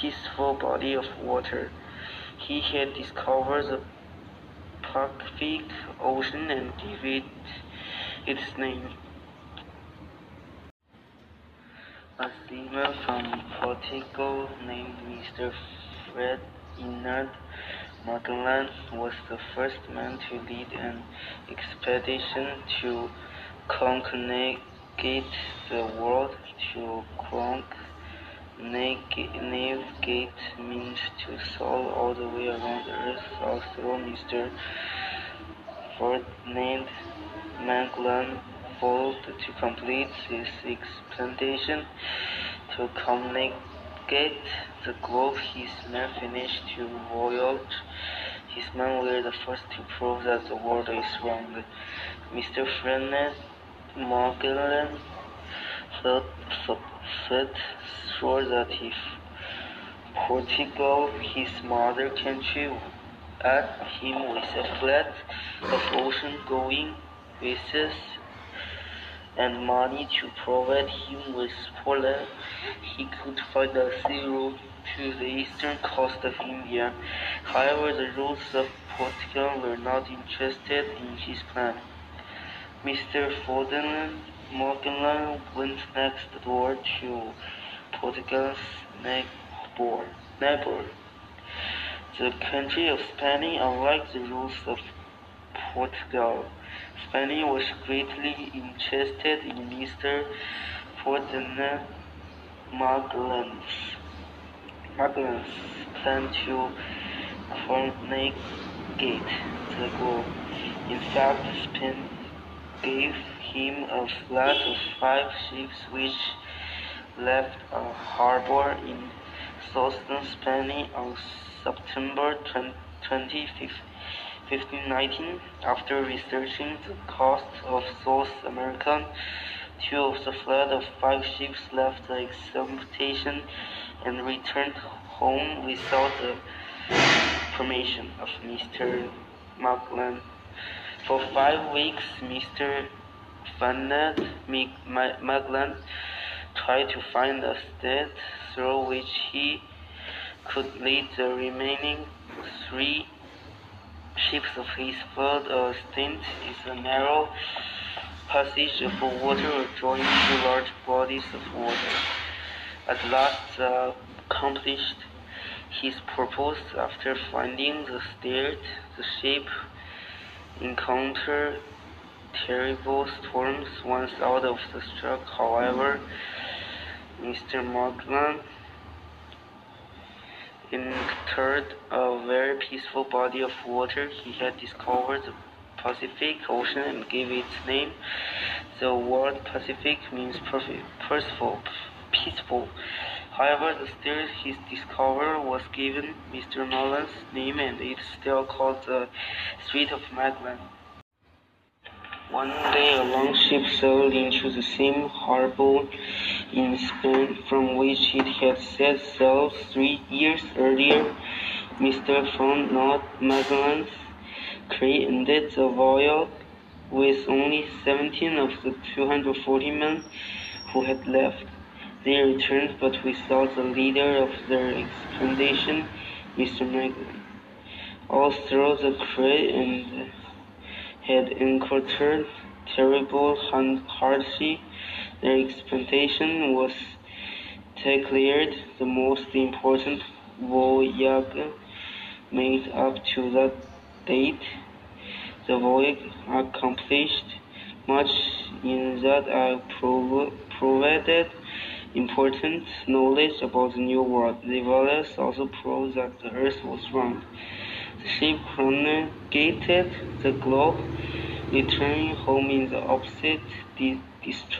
peaceful body of water. He had discovered the Pacific Ocean and gave it its name. A seaman from Portugal named Mr. Ferdinand Magellan was the first man to lead an expedition to circumnavigate the world. To Navigate means to sail all the way around the Earth. Also, Mr. Ferdinand Magellan failed to complete his expedition to circumnavigate the globe. His men finished to voyage. His men were the first to prove that the world is round. Mr. Ferdinand Magellan felt, felt sure that if Portugal, his mother country, had him with a fleet of ocean-going vessels and money to provide him with pollen, he could find a sea route to the eastern coast of India. However, the rulers of Portugal were not interested in his plan. Mr. Ferdinand Magellan went next door to Portugal's neighbor. The country of Spain, unlike the rules of Portugal, Spain was greatly interested in Mr. Ferdinand Magellan's, Magellan's plan to circumnavigate the globe. In fact, Spain gave him a fleet of five ships which left a harbor in southern Spain on September 20, 1519. After researching the coast of South America, two of the fleet of five ships left the expedition and returned home without the permission of Mr. Magellan. For five weeks, Mr. Ferdinand Magellan tried to find a state through which he could lead the remaining three ships of his fleet. A stint is a narrow passage of water joining two large bodies of water. At last uh, accomplished his purpose after finding the strait, the ship encountered terrible storms once out of the struck. However, Mr. Magellan entered a very peaceful body of water. He had discovered the Pacific Ocean and gave its name. The word Pacific means peaceful, peaceful. However, the strait he discovered was given Mr. Magellan's name and it is still called the Strait of Magellan. One day a longship sailed into the same harbor in Spain from which it had set sail three years earlier. Mr. Ferdinand Magellan ended the voyage with only 17 of the 240 men who had left. They returned but without the leader of their expedition, Mr. Magellan. All through the crew and had encountered terrible hardship. Their expedition was declared the most important voyage made up to that date. The voyage accomplished much in that I provided important knowledge about the New World. The voyage also proved that the Earth was round. The ship navigated the globe, returning home in the opposite di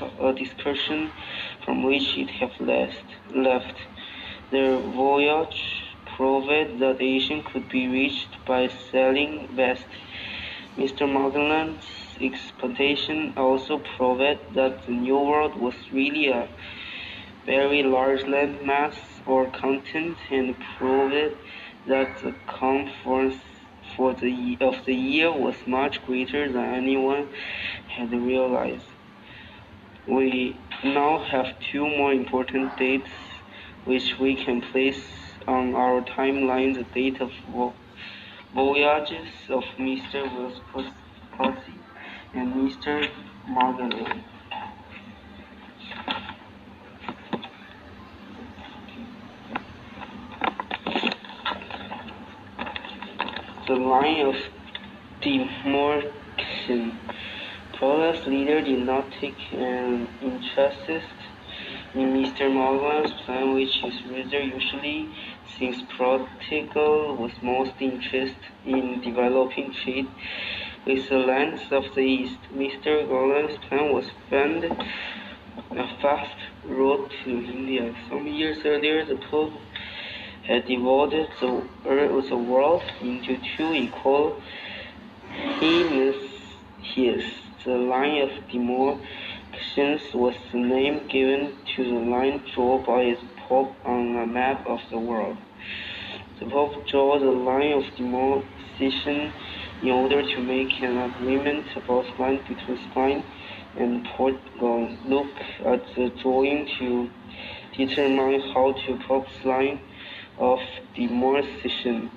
uh, direction from which it had left. Their voyage proved that Asia could be reached by sailing west. Mr. Magellan's expedition also proved that the New World was really a very large landmass or continent and proved that the circumference for the of the year was much greater than anyone had realized. We now have two more important dates which we can place on our timeline the date of voyages of Mr. Vespucci and Mr. Magellan. The line of demarcation. Paulus leader did not take um, an interest in Mr. Morgan's plan, which his reader usually since Portugal was most interested in developing trade with the lands of the East. Mr. Magellan's plan was find a fast road to India. Some years earlier, the Pope divided the, the world into two equal hemispheres. The line of demarcation was the name given to the line drawn by his Pope on a map of the world. The Pope drew the line of demarcation in order to make an agreement about land between Spain and Portugal. Look at the drawing to determine how to Pope's line of demarcation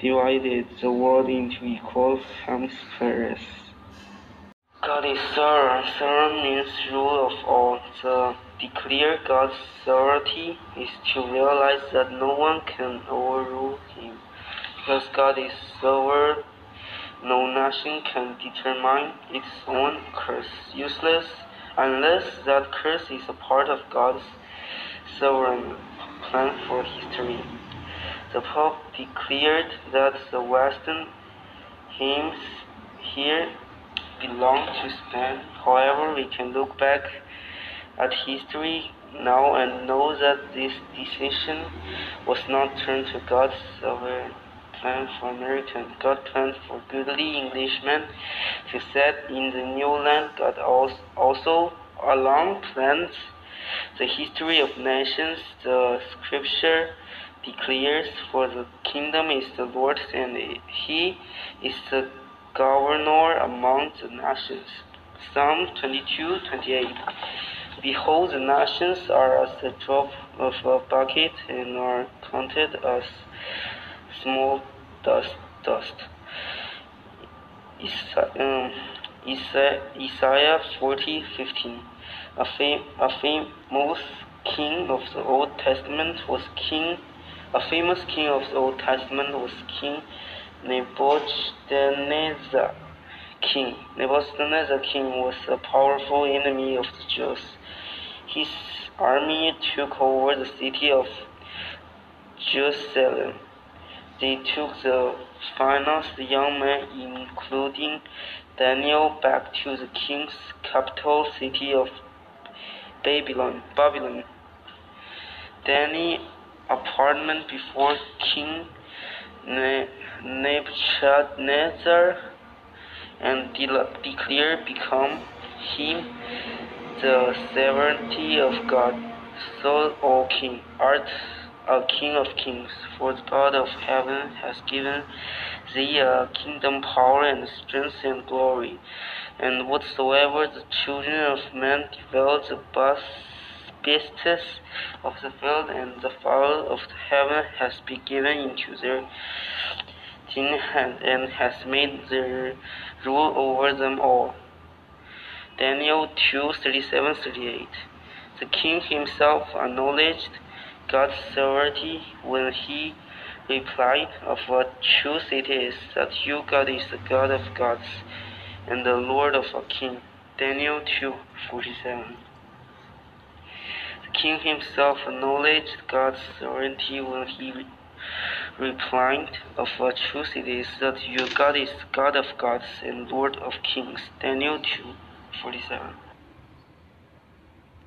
divided the world into equal hemispheres. God is sovereign. Sovereign means rule of all. The declare God's sovereignty is to realize that no one can overrule him. Because God is sovereign, no nation can determine its own curse. Useless unless that curse is a part of God's sovereign plan for history. The Pope declared that the Western hymns here belong to Spain. However, we can look back at history now and know that this decision was not turned to God's sovereign plan for American. God planned for goodly Englishmen to set in the new land. God also along planned the history of nations, the scripture declares, For the kingdom is the Lord's, and he is the governor among the nations. Psalm 22 28. Behold, the nations are as the drop of a bucket and are counted as small dust. dust. Um, Isaiah 40 15. A, fam a famous king of the Old Testament was King. A famous king of the Old Testament was King Nebuchadnezzar. King Nebuchadnezzar king was a powerful enemy of the Jews. His army took over the city of Jerusalem. They took the finest young men, including Daniel, back to the king's capital city of Babylon. Babylon. Danny apartment before King Nebuchadnezzar and de declare become him the sovereignty of God. So, O King, art a King of kings, for the God of heaven has given thee a kingdom, power, and strength, and glory. And whatsoever the children of men devour, the beasts of the field and the fowl of the heaven has been given into their thin hand, and has made their rule over them all. Daniel 2 37 38. The king himself acknowledged God's sovereignty when he replied, Of what truth it is that you, God, is the God of gods and the Lord of a king. Daniel 2 47. The king himself acknowledged God's sovereignty when he replied, Of what truth it is that your God is God of gods and Lord of kings. Daniel 2 47.